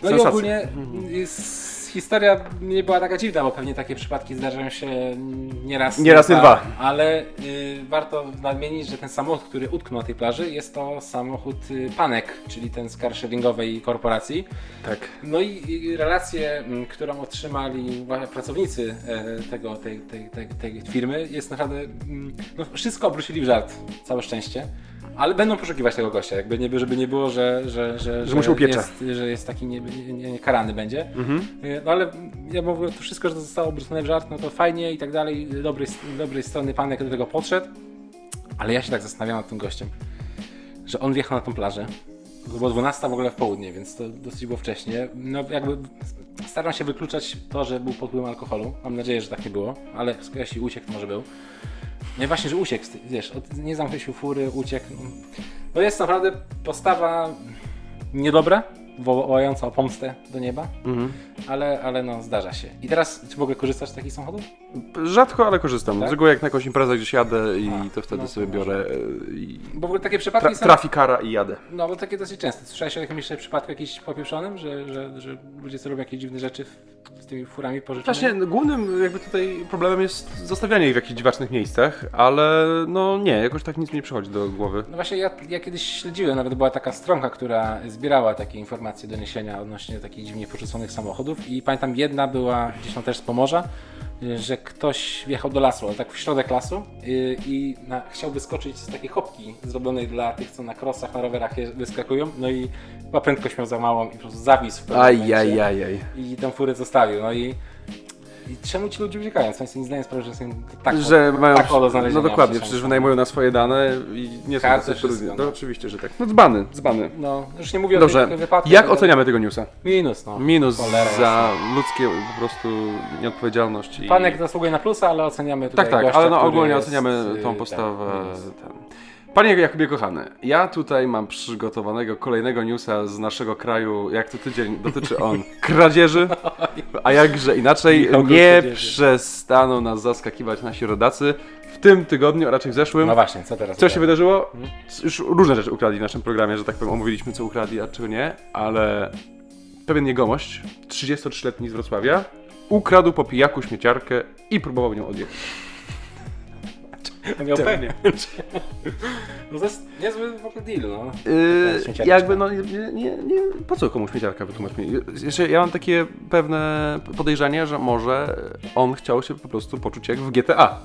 No Sensacja. i ogólnie jest, historia nie była taka dziwna, bo pewnie takie przypadki zdarzają się nie raz, Nie dwa. Ale y, warto nadmienić, że ten samochód, który utknął na tej plaży, jest to samochód y, Panek, czyli ten z carsharingowej korporacji. Tak. No i, i relację, m, którą otrzymali pracownicy e, tego, tej, tej, tej, tej firmy jest naprawdę, mm, no wszystko obrócili w żart, całe szczęście. Ale będą poszukiwać tego gościa, jakby nie, żeby nie było, że, że, że, Że upiecze. jest, że jest taki nie, nie, nie, karany będzie. Mhm. E, No ale ja mówię, to wszystko, że to zostało obrócone w żart, no to fajnie i tak dalej, dobrej, dobrej strony panek do tego podszedł. Ale ja się tak zastanawiam nad tym gościem, że on wjechał na tą plażę. To było 12 w ogóle w południe, więc to dosyć było wcześnie. No jakby staram się wykluczać to, że był pod wpływem alkoholu. Mam nadzieję, że tak nie było, ale jeśli uciekł, to może był. No i właśnie, że uciekł, wiesz, od, nie zamknął fury, uciekł. No jest naprawdę postawa niedobra, wołająca o pomstę do nieba, Mhm. ale, ale no zdarza się. I teraz, czy w ogóle korzystasz z takich samochodów? Rzadko, ale korzystam. Tak? Z reguły jak na jakąś imprezę gdzieś jadę i A, to wtedy no sobie biorę i... Bo w ogóle takie przypadki Tra- są... trafi kara i jadę. No, bo takie dosyć częste. Słyszałeś o jakimś przypadku jakiś popieprzonym, że, że, że ludzie co robią jakieś dziwne rzeczy z tymi furami pożyczonymi? Właśnie no, głównym jakby tutaj problemem jest zostawianie ich w jakichś dziwacznych miejscach, ale no nie, jakoś tak nic mi nie przychodzi do głowy. No właśnie ja, ja kiedyś śledziłem, nawet była taka stronka, która zbierała takie informacje, doniesienia odnośnie takich dziwnie porzuconych samochodów i pamiętam jedna była gdzieś tam też z Pomorza, że ktoś wjechał do lasu, ale tak w środek lasu y, i na, chciał wyskoczyć z takiej hopki zrobionej dla tych, co na krosach, na rowerach je- wyskakują, no i chyba prędkość miał za małą i po prostu zawisł w pewnym momencie. Ajajajaj. i tę furę zostawił, no i i czemu ci ludzie uciekają? Sensie nie zdają sprawy, że są tak, że mają. tak o znalezienia no dokładnie, przecież. wynajmują na swoje dane i nie są Karty, tacy trudni. no. No oczywiście, że tak. No dzbany, dzbany. No, już nie mówię o Dobrze, tych wypadkach. jak ale- oceniamy tego newsa? Minus, no. Minus Cholera za ludzkie po prostu nieodpowiedzialność. I... Panek zasługuje na plusa, ale oceniamy tutaj Tak, tak, gościa, ale no ogólnie jest, oceniamy tą tak, postawę. ten. Panie Jakubie kochany, ja tutaj mam przygotowanego kolejnego newsa z naszego kraju, jak co tydzień dotyczy on kradzieży, a jakże inaczej nie przestaną nas zaskakiwać nasi rodacy. W tym tygodniu, a raczej w zeszłym, No właśnie, co teraz? co się wydarzy? wydarzyło? Już różne rzeczy ukradli w naszym programie, że tak powiem, omówiliśmy co ukradli, a czego nie, ale pewien jegomość, 33-letni z Wrocławia, ukradł po pijaku śmieciarkę i próbował nią odjechać. Miał pewnie. No to jest niezły w ogóle deal, no. Yy, jakby no nie, nie, nie, po co komuś śmieciarka wytłumacz mi? Jeszcze ja mam takie pewne podejrzenie, że może on chciał się po prostu poczuć jak w GTA.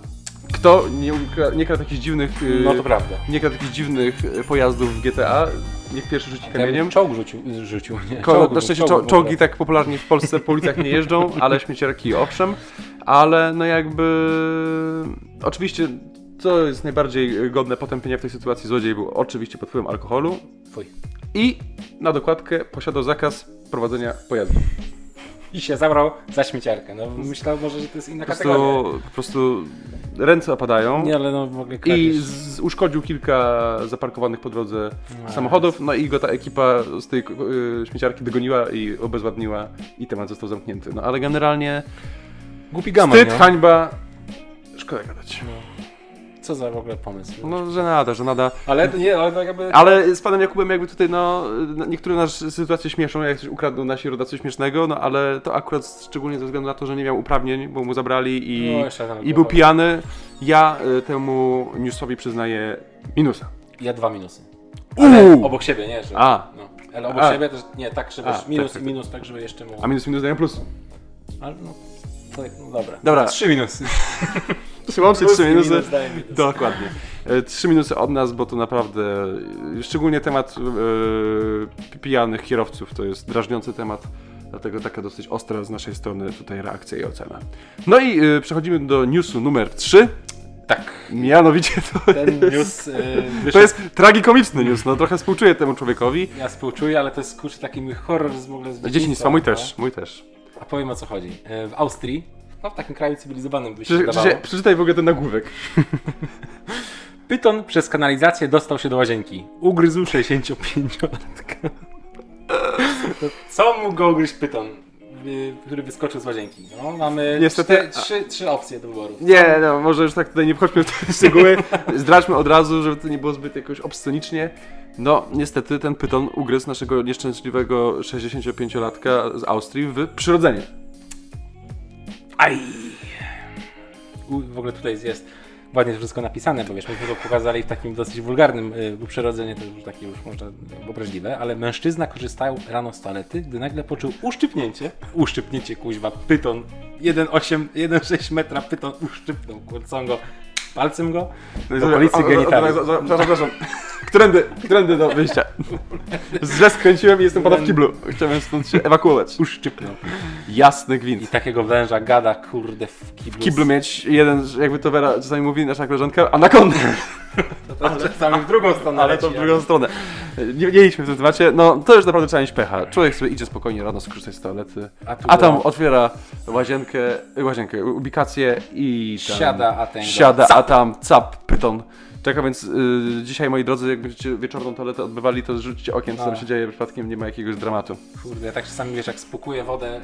Kto nie, ukra- nie kradł jakichś dziwnych yy, No to prawda. nie kradł jakichś dziwnych yy, pojazdów w GTA, niech pierwszy rzuci Ja kamieniem. bym czołg rzucił, rzucił nie, Ko- czołg, na szczęście czołg, czo- czołgi tak popularnie w Polsce po ulicach nie jeżdżą, ale śmieciarki owszem. Ale no jakby... Oczywiście co jest najbardziej godne potępienia w tej sytuacji, złodziej był oczywiście pod wpływem alkoholu Fuj. i na dokładkę posiadał zakaz prowadzenia pojazdu. I się zabrał za śmieciarkę. No myślał może, że to jest inna Po kategoria. prostu, po prostu ręce opadają. Nie, ale no w ogóle I z, uszkodził kilka zaparkowanych po drodze No. samochodów, no i go ta ekipa z tej y, śmieciarki dogoniła i obezwładniła i temat został zamknięty. No ale generalnie Głupi gaman, wstyd, no. hańba, szkoda gadać. Co za w ogóle pomysł. No, że nada, że nada. Ale nie, ale tak jakby... Ale z panem Jakubem jakby tutaj, no, niektóre nasze sytuacje śmieszą, jak coś ukradną nasi rodacy śmiesznego, no ale to akurat szczególnie ze względu na to, że nie miał uprawnień, bo mu zabrali i, No, i był pijany. Ja y, temu newsowi przyznaję minusa. Ja dwa minusy. Ale Uuu! obok siebie, nie? Że, A. No. Ale obok A. siebie też nie, tak, żeby A, minus tak, tak, i minus, tak, żeby jeszcze mógł. A minus minus dają plus. Ale no, to, no dobra. Dobra. Trzy minusy. Trzy minusy. minus. Dokładnie. E, Trzy minusy od nas, bo to naprawdę, e, szczególnie temat e, pijanych kierowców, to jest drażniący temat, dlatego taka dosyć ostra z naszej strony tutaj reakcja i ocena. No i e, przechodzimy do newsu numer 3. Tak. Mianowicie to, Ten news y, wyszedł. to jest tragikomiczny news, no trochę współczuję temu człowiekowi. Ja współczuję, ale to jest kurczę taki mój horror z w ogóle z dzieciństwa, mój no. też, mój też. A powiem o co chodzi. W Austrii, no w takim kraju cywilizowanym by się wydawało, przeczy, przeczytaj w ogóle ten nagłówek. Pyton przez kanalizację dostał się do łazienki. Ugryzł 65-latka. To Co mógł go ugryźć pyton, y, który wyskoczył z łazienki? No, mamy Niestety- cztery, trzy, trzy opcje do wyboru. Nie, no może już tak tutaj nie wchodźmy w te szczegóły. Zdradźmy od razu, żeby to nie było zbyt jakoś obscenicznie. No, niestety ten pyton ugryzł naszego nieszczęśliwego 65-latka z Austrii w przyrodzenie. Aj! U, w ogóle tutaj jest ładnie to wszystko napisane, bo wiesz, myśmy to pokazali w takim dosyć wulgarnym y, uprzerodzenie, to już takie już można y, obraźliwe, ale mężczyzna korzystał rano z toalety, gdy nagle poczuł uszczypnięcie, uszczypnięcie kuźwa, pyton, 1,8, 1,6 metra pyton uszczypnął, kurcą go, palcem go, w okolicy genitaliów. Przepraszam, przepraszam. Którędy, którędy do wyjścia? Źle skręciłem i jestem pada w kiblu. Chciałem stąd się ewakuować. Uszczypnął. Jasny I gwint. takiego węża gada, kurde, w kiblu. W kiblu mieć jeden, jakby to Wera czasami mówi, nasza koleżanka, anakondę. Ale czasami w drugą stronę Ale to w drugą stronę. Nie, nie idźmy w tym temacie. No, to już naprawdę trzeba mieć pecha. Człowiek sobie idzie spokojnie rano skorzystać z toalety, A tu a tam otwiera łazienkę, łazienkę, ubikację i tam Siada, a ten go Siada, cap. a tam cap, pyton. Czeka, więc y, dzisiaj, moi drodzy, jak będziecie wieczorną toaletę odbywali, to zrzućcie okiem, co tam No. się dzieje, przypadkiem nie ma jakiegoś dramatu. Kurde, ja tak czasami wiesz, jak spukuję wodę,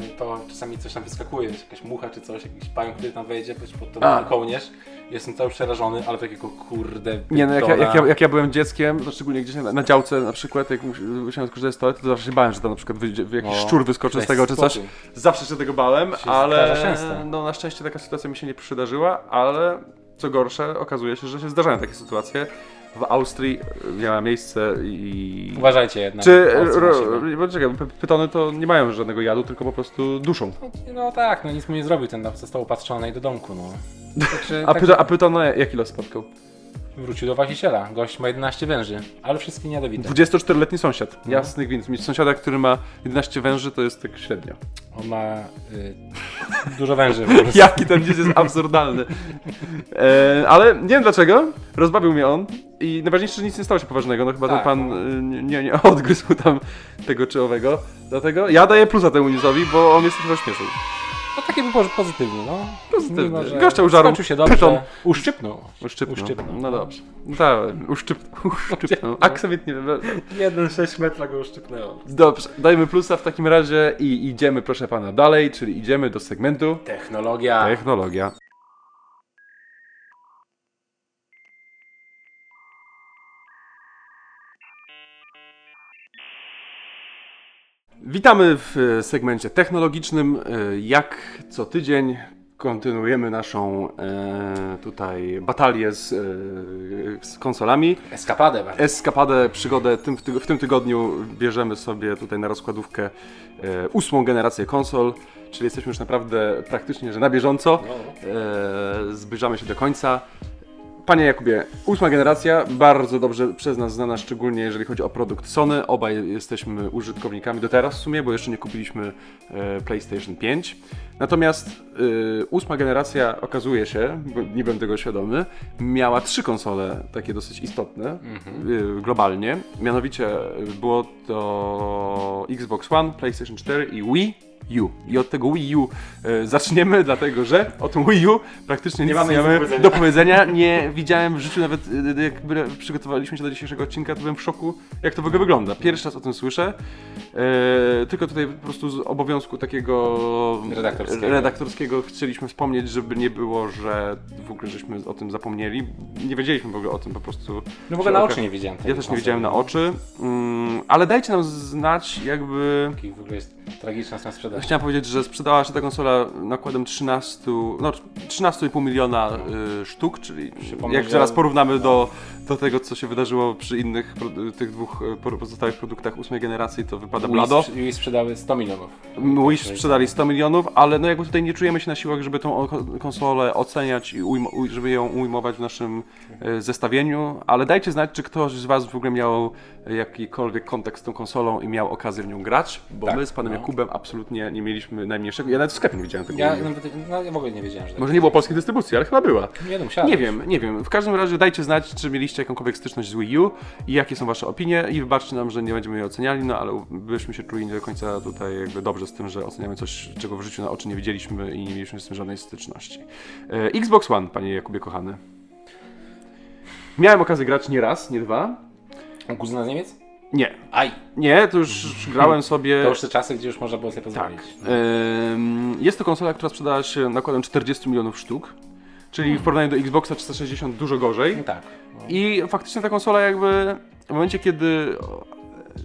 yy, to czasami coś tam wyskakuje, wiesz, jakaś mucha czy coś, jakiś pająk, który tam wejdzie, być pod to A. kołnierz. Jestem cały przerażony, ale takiego kurde. Nie no, jak ja, jak, ja, jak ja byłem dzieckiem, to szczególnie gdzieś na, na działce na przykład, jak mus- musiałem skorzystać z toalety, to zawsze się bałem, że tam na przykład wyjdzie, jakiś No, szczur wyskoczy z tego czy coś. spokój. Zawsze się tego bałem, Się ale zdarza często. no na szczęście taka sytuacja mi się nie przydarzyła, ale co gorsze, okazuje się, że się zdarzają takie sytuacje. W Austrii y, miała miejsce i... Uważajcie jednak. Czy, bo czekaj, py- pytony to nie mają żadnego jadu, tylko po prostu duszą. No tak, no nic mu nie zrobił, ten został upatrzony do domku, no. Także, A, także pyta, a pytona jaki los spotkał? Wrócił do właściciela. Gość ma 11 węży, ale wszystkie niedowite. 24-letni sąsiad. No. Jasny gwint. Mieć sąsiada, który ma 11 węży, to jest tak średnio. On ma y, dużo węży po prostu. Jaki ten dziś jest absurdalny. E, ale nie wiem dlaczego. Rozbawił mnie on. I najważniejsze, że nic nie stało się poważnego. No chyba Tak, ten pan no. y, nie, nie, nie odgryzł tam tego czy owego. Dlatego ja daję plusa temu newsowi, bo on mnie trochę śmieszył. No taki był poz- pozytywny, no. Pozytywny. Mimo, że Gościa użarł skończył się dobrze. pyton. Uszczypnął. Uszczypnął. Uszczypnął. No dobrze. No tak, uszczypnął. uszczypnął. Aksamit nie wiem. 1,6 metra go uszczypnęło. Dobrze, dajmy plusa w takim razie i idziemy, proszę pana, dalej, czyli idziemy do segmentu Technologia. technologia. Witamy w e, segmencie technologicznym. E, Jak co tydzień kontynuujemy naszą e, tutaj batalię z, e, z konsolami. Eskapadę bardzo. Eskapadę, przygodę tym, w, w tym tygodniu bierzemy sobie tutaj na rozkładówkę e, ósmą generację konsol, czyli jesteśmy już naprawdę praktycznie, że na bieżąco. E, zbliżamy się do końca. Panie Jakubie, ósma generacja, bardzo dobrze przez nas znana, szczególnie jeżeli chodzi o produkt Sony. Obaj jesteśmy użytkownikami do teraz w sumie, bo jeszcze nie kupiliśmy e, PlayStation 5. Natomiast e, ósma generacja okazuje się, bo nie byłem tego świadomy, miała trzy konsole takie dosyć istotne e, globalnie. Mianowicie było to Xbox One, PlayStation 4 i Wii. U. I od tego Wii U e, zaczniemy, dlatego że o tym Wii U praktycznie Nie nic mamy nie do powiedzenia. do powiedzenia. Nie widziałem w życiu nawet, e, jak przygotowaliśmy się do dzisiejszego odcinka, to byłem w szoku, jak to w ogóle wygląda. Pierwszy raz o tym słyszę. E, tylko tutaj po prostu z obowiązku takiego Redaktorskiego. redaktorskiego chcieliśmy wspomnieć, żeby nie było, że w ogóle żeśmy o tym zapomnieli. Nie wiedzieliśmy w ogóle o tym po prostu. No w ogóle na oczy nie widziałem Ja też nie widziałem na oczy, mm, ale dajcie nam znać, jakby. W ogóle jest tragiczna strona. Chciałem powiedzieć, że sprzedała się ta konsola nakładem 13, no 13,5 miliona y, sztuk, czyli jak zaraz porównamy do, do tego, co się wydarzyło przy innych tych dwóch y, po- pozostałych produktach ósmej generacji, to wypada blado. Wii, sprzedały 100 milionów. Wii sprzedali 100 milionów, ale no jakby tutaj nie czujemy się na siłach, żeby tą konsolę oceniać i żeby ją ujmować w naszym e, zestawieniu, ale dajcie znać, czy ktoś z Was w ogóle miał jakikolwiek kontakt z tą konsolą i miał okazję w nią grać, bo Tak, my z panem no. Jakubem absolutnie nie mieliśmy najmniejszego, ja nawet w sklepie nie widziałem tego. Ja, nawet, no, ja w ogóle nie wiedziałem, że tak Może nie było polskiej dystrybucji, ale chyba była. Nie, no. Nie wiem, nie wiem. W każdym razie dajcie znać, czy mieliście jakąkolwiek styczność z Wii U i jakie są wasze opinie i wybaczcie nam, że nie będziemy jej oceniali, no ale byśmy się czuli nie do końca tutaj jakby dobrze z tym, że oceniamy coś, czego w życiu na oczy nie widzieliśmy i nie mieliśmy z tym żadnej styczności. E, Xbox One, panie Jakubie kochany. Miałem okazję grać nie raz, nie dwa. Kuzyn z Niemiec? Nie, Aj! nie, to już grałem sobie... To już te czasy, gdzie już można było sobie pozwolić. Tak. Ym, Jest to konsola, która sprzedała się nakładem 40 milionów sztuk, czyli w porównaniu do Xboxa 360 dużo gorzej. No tak. No. I faktycznie ta konsola jakby w momencie, kiedy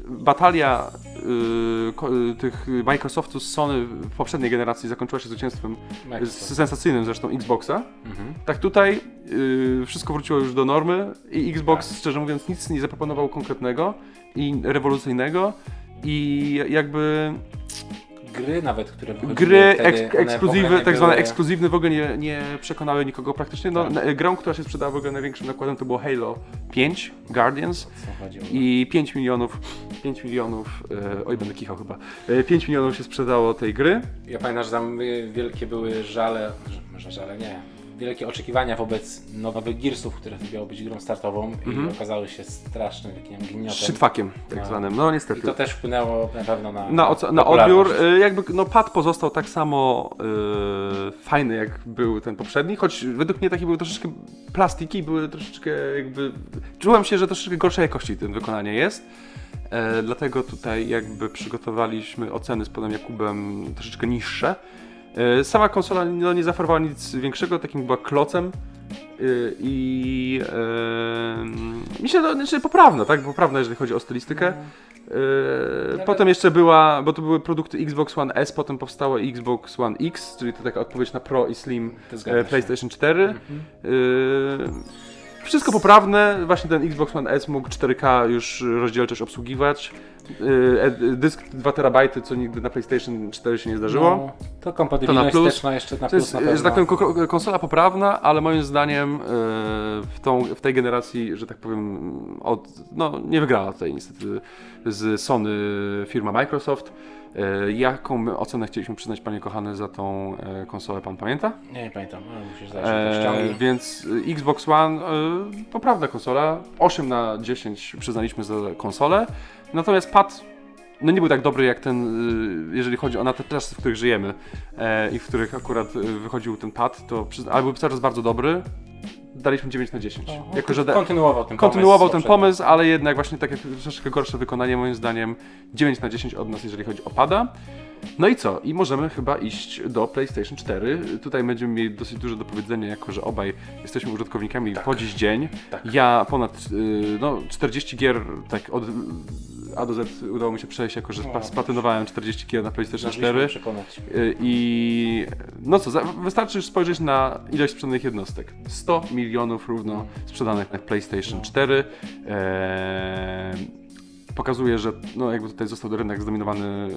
batalia y, y, tych Microsoftu z Sony w poprzedniej generacji zakończyła się zwycięstwem z, sensacyjnym zresztą Xboxa, Mhm. tak tutaj y, wszystko wróciło już do normy i Xbox Tak. szczerze mówiąc nic nie zaproponował konkretnego i rewolucyjnego i jakby Gry nawet, które wychodziły Gry wtedy, eks ekskluzywy, tak zwane były- ekskluzywne w ogóle nie, nie przekonały nikogo praktycznie. No, Tak. grą, która się sprzedała w ogóle największym nakładem to było Halo 5 Guardians i 5 milionów, 5 milionów, e, oj będę kichał chyba, e, 5 milionów się sprzedało tej gry. Ja pamiętam, że tam y, wielkie były żale, że- może żale nie, wielkie oczekiwania wobec nowych Gearsów, które miało być grą startową Mhm. i okazały się strasznym takim gniotem. Szczytwakiem tak No. zwanym, no I niestety. to też wpłynęło na pewno na, Na, oce- na odbiór, e, jakby no pad pozostał tak samo e, fajny jak był ten poprzedni, choć według mnie takie były troszeczkę plastiki, były troszeczkę jakby, czułem się, że troszeczkę gorszej jakości ten wykonanie jest. E, dlatego tutaj jakby przygotowaliśmy oceny z panem Jakubem troszeczkę niższe. E, sama konsola no, nie zaoferowała nic większego, takim była klocem. e, I e, myślę, że znaczy poprawna, tak? Poprawna, jeżeli chodzi o stylistykę. Nawet- Potem jeszcze była, bo to były produkty Xbox One S, potem powstało Xbox One X, czyli to taka odpowiedź na Pro i Slim. PlayStation 4. Mhm. E, wszystko poprawne, właśnie ten Xbox One S mógł 4K już rozdzielczość obsługiwać. E, dysk 2 terabajty, co nigdy na PlayStation 4 się nie zdarzyło. No, to kompatybilność To na plus. ma jeszcze na To plus jest, na pewno. że tak powiem, ko- konsola poprawna, ale moim zdaniem e, w, tą, w tej generacji, że tak powiem, od, no, nie wygrała tutaj niestety z Sony firma Microsoft. E, Jaką ocenę chcieliśmy przyznać, panie kochany, za tą e, konsolę, pan pamięta? Nie, nie pamiętam, ale musisz zacząć to E, więc e, Xbox One, e, poprawna konsola, 8 na 10 przyznaliśmy za konsolę, natomiast pad no nie był tak dobry jak ten, jeżeli chodzi o na te czasy, w których żyjemy e, i w których akurat wychodził ten pad, to przyzna- ale był cały czas bardzo dobry, daliśmy 9 na 10. No, jako, że da- kontynuował ten kontynuował pomysł ten pomysł, ale jednak właśnie tak jak troszeczkę gorsze wykonanie moim zdaniem 9 na 10 od nas, jeżeli chodzi o pada. No i co? I możemy chyba iść do PlayStation 4. Tutaj będziemy mieli dosyć dużo do powiedzenia, jako że obaj jesteśmy użytkownikami po dziś dzień. Tak. Ja ponad y, no, 40 gier tak od A do Z udało mi się przejść, jako że No. spa- splatynowałem 40 gier na PlayStation Zdążyliśmy 4. przekonać. Y, I no co, wystarczy już spojrzeć na ilość sprzedanych jednostek. 100 milionów równo sprzedanych na PlayStation 4. Eee, pokazuje, że no jakby tutaj został rynek zdominowany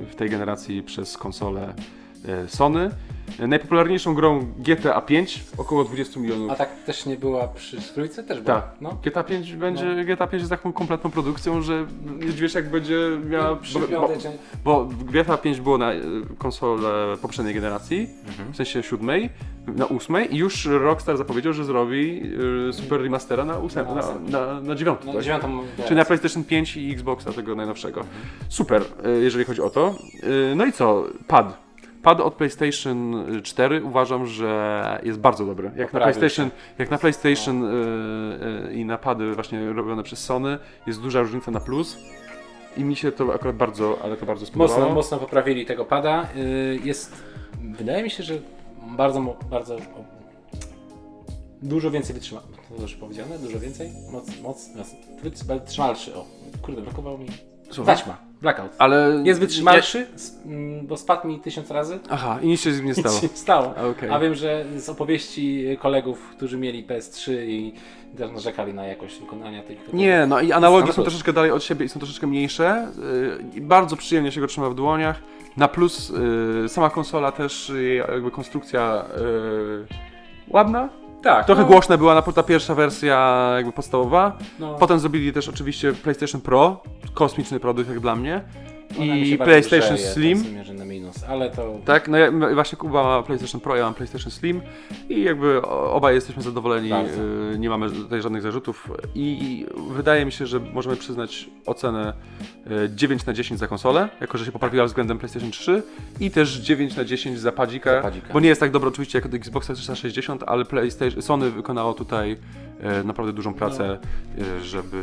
yy, w tej generacji przez konsole e, Sony. Najpopularniejszą grą GTA 5, około 20 milionów. A tak też nie była przy trójce? Też była. Tak, No. GTA 5 będzie, No. GTA 5 jest taką kompletną produkcją, że nie wiesz jak będzie miała... Przy Bo, bo, bo GTA 5 było na e, konsolę poprzedniej generacji, Mhm. w sensie siódmej, na ósmej i już Rockstar zapowiedział, że zrobi e, super remastera na, ósem, Na na, na, na dziewiątą. No, tak? dziewiątą Czyli na PlayStation 5 i Xboxa tego najnowszego. Super, e, jeżeli chodzi o to. No i co? Pad. Pad od PlayStation 4 uważam, że jest bardzo dobry. Jak na PlayStation, jak na PlayStation e, e, i na pady właśnie robione przez Sony jest duża różnica na plus. I mi się to akurat bardzo, ale to bardzo spodobało. Mocno, mocno poprawili tego pada. Y, Jest, wydaje mi się, że bardzo, bardzo dużo więcej wytrzyma. To już powiedziane? Dużo więcej? Moc, moc, moc wytrzyma- wytrzymalszy. O, kurde, brakowało mi. Słucham? Taśma, blackout. Ale Jest wytrzymalszy, s- mm, bo spadł mi tysiąc razy. Aha, i nic się z nim nie stało. Nic się nie stało. Okej. A wiem, że z opowieści kolegów, którzy mieli PS3 i też narzekali na jakość wykonania tych. Nie, no i analogi Na są troszeczkę dalej od siebie i są troszeczkę mniejsze. Yy, bardzo przyjemnie się go trzyma w dłoniach. Na plus yy, sama konsola też, yy, jakby konstrukcja yy, ładna. Tak. Trochę no, głośna była na ta pierwsza wersja jakby podstawowa. No, Potem zrobili też oczywiście PlayStation Pro, kosmiczny produkt jak dla mnie. Ona mi się I bardziej PlayStation grzeje, Slim. To w sumie, że na minus, ale to. Tak, no ja, właśnie Kuba ma PlayStation Pro, ja mam PlayStation Slim i jakby obaj jesteśmy zadowoleni, Bardzo. y, nie mamy tutaj żadnych zarzutów i wydaje mi się, że możemy przyznać ocenę y, 9 na 10 za konsolę, jako że się poprawiła względem PlayStation 3 i też 9 na 10 za padzika, Za padzika. bo nie jest tak dobra oczywiście jak od Xboxa 360, ale PlayStation, Sony wykonało tutaj y, naprawdę dużą pracę, y, żeby...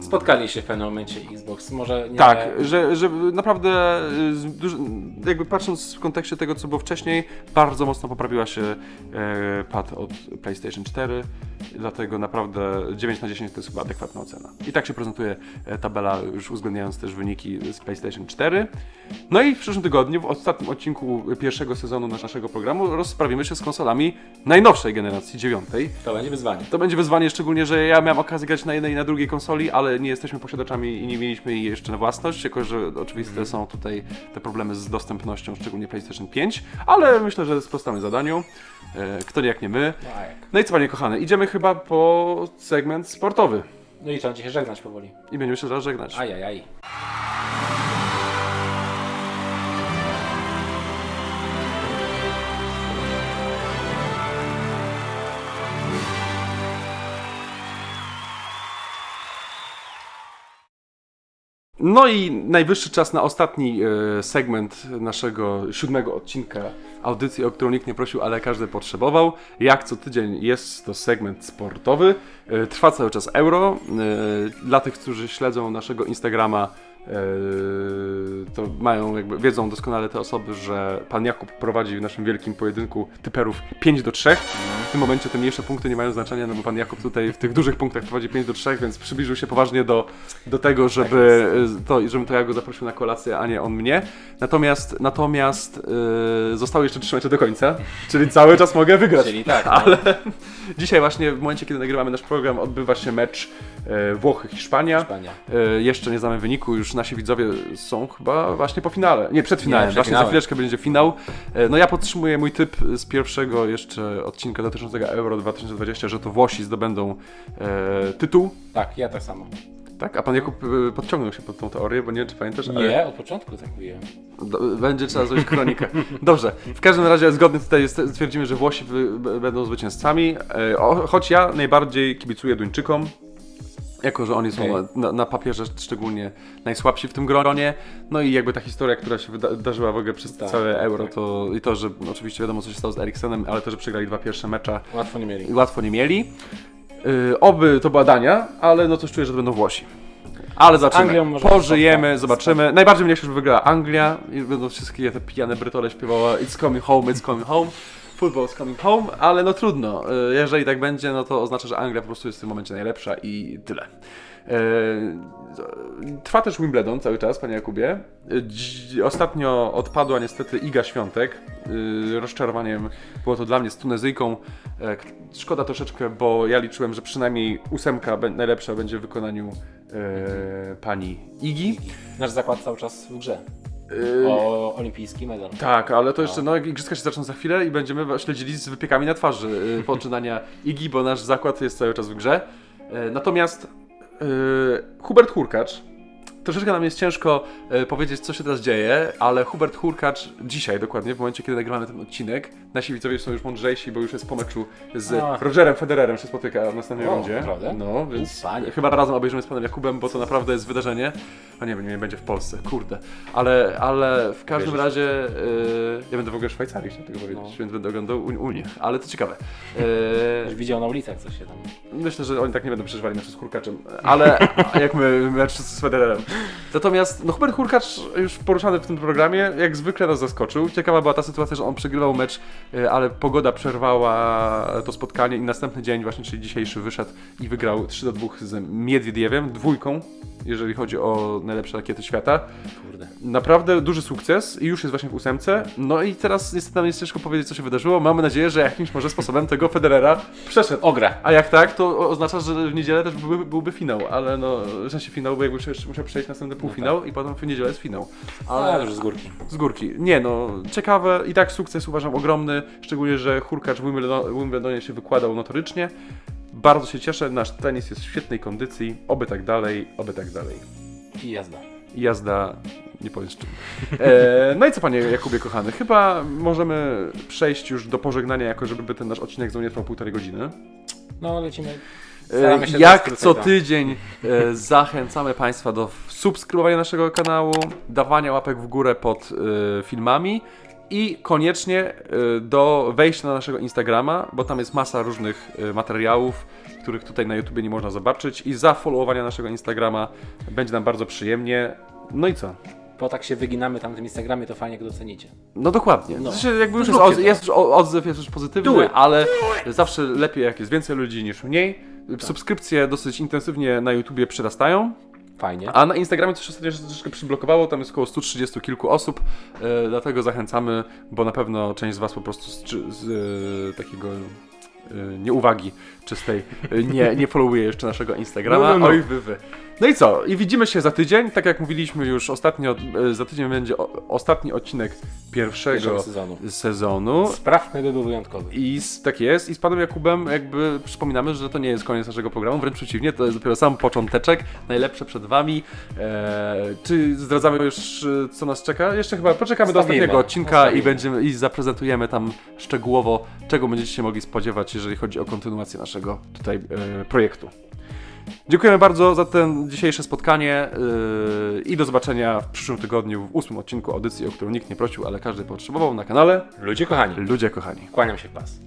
Spotkali się w pewnym momencie Xbox. Może nie. tak, że, że naprawdę y, jakby patrząc w kontekście tego, co było wcześniej, bardzo mocno poprawiła się e, pad od PlayStation 4, dlatego naprawdę 9 na 10 to jest chyba adekwatna ocena. I tak się prezentuje e, tabela, już uwzględniając też wyniki z PlayStation 4. No i w przyszłym tygodniu, w ostatnim odcinku pierwszego sezonu nasz- naszego programu, rozprawimy się z konsolami najnowszej generacji, dziewiątej. To będzie wyzwanie. To będzie wyzwanie, szczególnie, że ja miałem okazję grać na jednej i na drugiej konsoli, ale nie jesteśmy posiadaczami i nie mieliśmy jej jeszcze na własność, jako że oczywiste są tutaj te problemy z dostępnością, szczególnie PlayStation 5, ale myślę, że sprostamy zadaniu. E, Kto nie jak nie my. No? No i co panie kochane, idziemy chyba po segment sportowy no i trzeba się żegnać powoli. i będziemy się zaraz żegnać. Ajajaj. No i najwyższy czas na ostatni e, segment naszego siódmego odcinka audycji, o którą nikt nie prosił, ale każdy potrzebował. Jak co tydzień jest to segment sportowy. E, trwa cały czas euro. E, dla tych, którzy śledzą naszego Instagrama, to mają jakby, wiedzą doskonale te osoby, że pan Jakub prowadzi w naszym wielkim pojedynku typerów 5 do 3. W tym momencie te mniejsze punkty nie mają znaczenia, no bo pan Jakub tutaj w tych dużych punktach prowadzi 5 do 3, więc przybliżył się poważnie do, do tego, żeby to, żebym to ja go zaprosił na kolację, a nie on mnie. Natomiast, natomiast yy, zostały jeszcze 3 mecze do końca, czyli cały czas mogę wygrać. Czyli tak. No. Ale dzisiaj właśnie w momencie, kiedy nagrywamy nasz program, odbywa się mecz e, Włochy-Hiszpania. Hiszpania. E, jeszcze nie znamy wyniku, już nasi widzowie są chyba właśnie po finale. Nie, przed finałem, przed właśnie finałem. za chwileczkę będzie finał. E, no ja podtrzymuję mój typ z pierwszego jeszcze odcinka dotyczącego Euro 2020, że to Włosi zdobędą e, tytuł. Tak, ja tak samo. Tak? A pan Jakub e, podciągnął się pod tą teorię, bo nie wiem, czy pamiętasz, ale Nie, od początku tak mówiłem. będzie trzeba zrobić kronikę. Dobrze, w każdym razie zgodnie tutaj stwierdzimy, że Włosi będą zwycięzcami, e, o, choć ja najbardziej kibicuję Duńczykom. Jako, że oni są Okej. na, na, papierze szczególnie najsłabsi w tym gronie. No i jakby ta historia, która się wyda- wydarzyła w ogóle przez Tak, całe tak, euro, tak. to i to, że oczywiście wiadomo, co się stało z Eriksenem, ale to, że przegrali dwa pierwsze mecze Łatwo nie mieli. łatwo nie mieli. Yy, oby to była Dania, ale no coś czuję, że to będą Włosi. Ale może Pożyjemy, zobaczymy. Najbardziej mnie się, żeby wygrała Anglia i będą wszystkie te pijane brytole śpiewała It's coming home, it's coming home. Football is coming home, ale no trudno. Yy, Jeżeli tak będzie, no to oznacza, że Anglia po prostu jest w tym momencie najlepsza i tyle. Yy, Trwa też Wimbledon cały czas, panie Jakubie. Dzi- Ostatnio odpadła niestety Iga Świątek. Rozczarowaniem było to dla mnie z Tunezyjką. Szkoda troszeczkę, bo ja liczyłem, że przynajmniej ósemka najlepsza będzie w wykonaniu pani Igi. Nasz zakład cały czas w grze. Yy, O olimpijski medal. Tak, ale to jeszcze, no, igrzyska się zaczną za chwilę i będziemy śledzili z wypiekami na twarzy yy, poczynania Igi, bo nasz zakład jest cały czas w grze. Yy, natomiast yy, Hubert Hurkacz, troszeczkę nam jest ciężko yy, powiedzieć, co się teraz dzieje, ale Hubert Hurkacz dzisiaj dokładnie, w momencie, kiedy nagrywamy ten odcinek, nasi widzowie są już mądrzejsi, bo już jest po meczu z A. Rogerem Federerem się spotyka w następnej O, rundzie. naprawdę? No, więc U, panie. chyba razem obejrzymy z panem Jakubem, bo to naprawdę jest wydarzenie. A nie wiem, nie będzie w Polsce, kurde. Ale, ale w każdym Wierzysz? razie yy, ja będę w ogóle w Szwajcarii, chciałem tego powiedzieć, No. więc będę oglądał Uni- Unię, ale to ciekawe. Yy, widział na ulicach, co się tam... myślę, że oni tak nie będą przeżywali meczu z Hurkaczem, ale jak my mecz z Federerem. Natomiast no, Hubert Hurkacz już poruszany w tym programie, jak zwykle nas zaskoczył. Ciekawa była ta sytuacja, że on przegrywał mecz, yy, ale pogoda przerwała to spotkanie i następny dzień, właśnie czyli dzisiejszy, wyszedł i wygrał 3 do 2 z Miedwiediewem, dwójką, jeżeli chodzi o najlepsze rakiety świata. Kurde. Naprawdę duży sukces i już jest właśnie w ósemce. No i teraz niestety nam jest ciężko powiedzieć, co się wydarzyło. Mamy nadzieję, że jakimś może sposobem tego Federera przeszedł. Ogra. A jak tak, to oznacza, że w niedzielę też byłby, byłby finał, ale no, w sensie finał, bo jakby jeszcze musiał przejść następny półfinał i potem w niedzielę jest finał. Ale Ale już z górki. z górki. Nie no, ciekawe i tak sukces uważam ogromny, szczególnie, że Hurkacz w Wimbledon- w Wimbledonie się wykładał notorycznie. Bardzo się cieszę, nasz tenis jest w świetnej kondycji, oby tak dalej, oby tak dalej. I jazda. I jazda, nie powiem z czym. E, no i co panie Jakubie kochany, chyba możemy przejść już do pożegnania, jako żeby ten nasz odcinek znowu nie trwał półtorej godziny. No, lecimy. E, Jak co tydzień e, zachęcamy Państwa do subskrybowania naszego kanału, dawania łapek w górę pod e, filmami i koniecznie e, do wejścia na naszego Instagrama, bo tam jest masa różnych e, materiałów, których tutaj na YouTubie nie można zobaczyć i zafollowowania naszego Instagrama będzie nam bardzo przyjemnie. No i co? Bo tak się wyginamy tam w tym Instagramie, to fajnie go docenicie. No dokładnie. No. Sensie jakby już jest, Zróbcie od, to. jest już odzew jest już pozytywny, ale zawsze lepiej jak jest więcej ludzi niż mniej. Subskrypcje dosyć intensywnie na YouTubie przyrastają, Fajnie. a na Instagramie coś ostatnio się troszeczkę przyblokowało, tam jest około 130 kilku osób, e, dlatego zachęcamy, bo na pewno część z Was po prostu z, czy- z e, takiego e, nieuwagi czystej e, nie, nie followuje jeszcze naszego Instagrama. No, no, no. Oj, wy, wy. No i co? I widzimy się za tydzień, tak jak mówiliśmy już ostatnio, e, za tydzień będzie ostatni odcinek pierwszego Pierwszego sezonu. sezonu. Sprawny by był wyjątkowy. I z, tak jest. I z panem Jakubem jakby przypominamy, że to nie jest koniec naszego programu, wręcz przeciwnie, to jest dopiero sam począteczek, najlepsze przed wami. Eee, czy zdradzamy już, e, co nas czeka? Jeszcze chyba poczekamy do Zostawimy. ostatniego odcinka i będziemy i zaprezentujemy tam szczegółowo, czego będziecie się mogli spodziewać, jeżeli chodzi o kontynuację naszego tutaj e, projektu. Dziękujemy bardzo za ten dzisiejsze spotkanie yy, i do zobaczenia w przyszłym tygodniu w ósmym odcinku audycji, o którą nikt nie prosił, ale każdy potrzebował na kanale Ludzie kochani, Ludzie Kochani. kłaniam się w pas.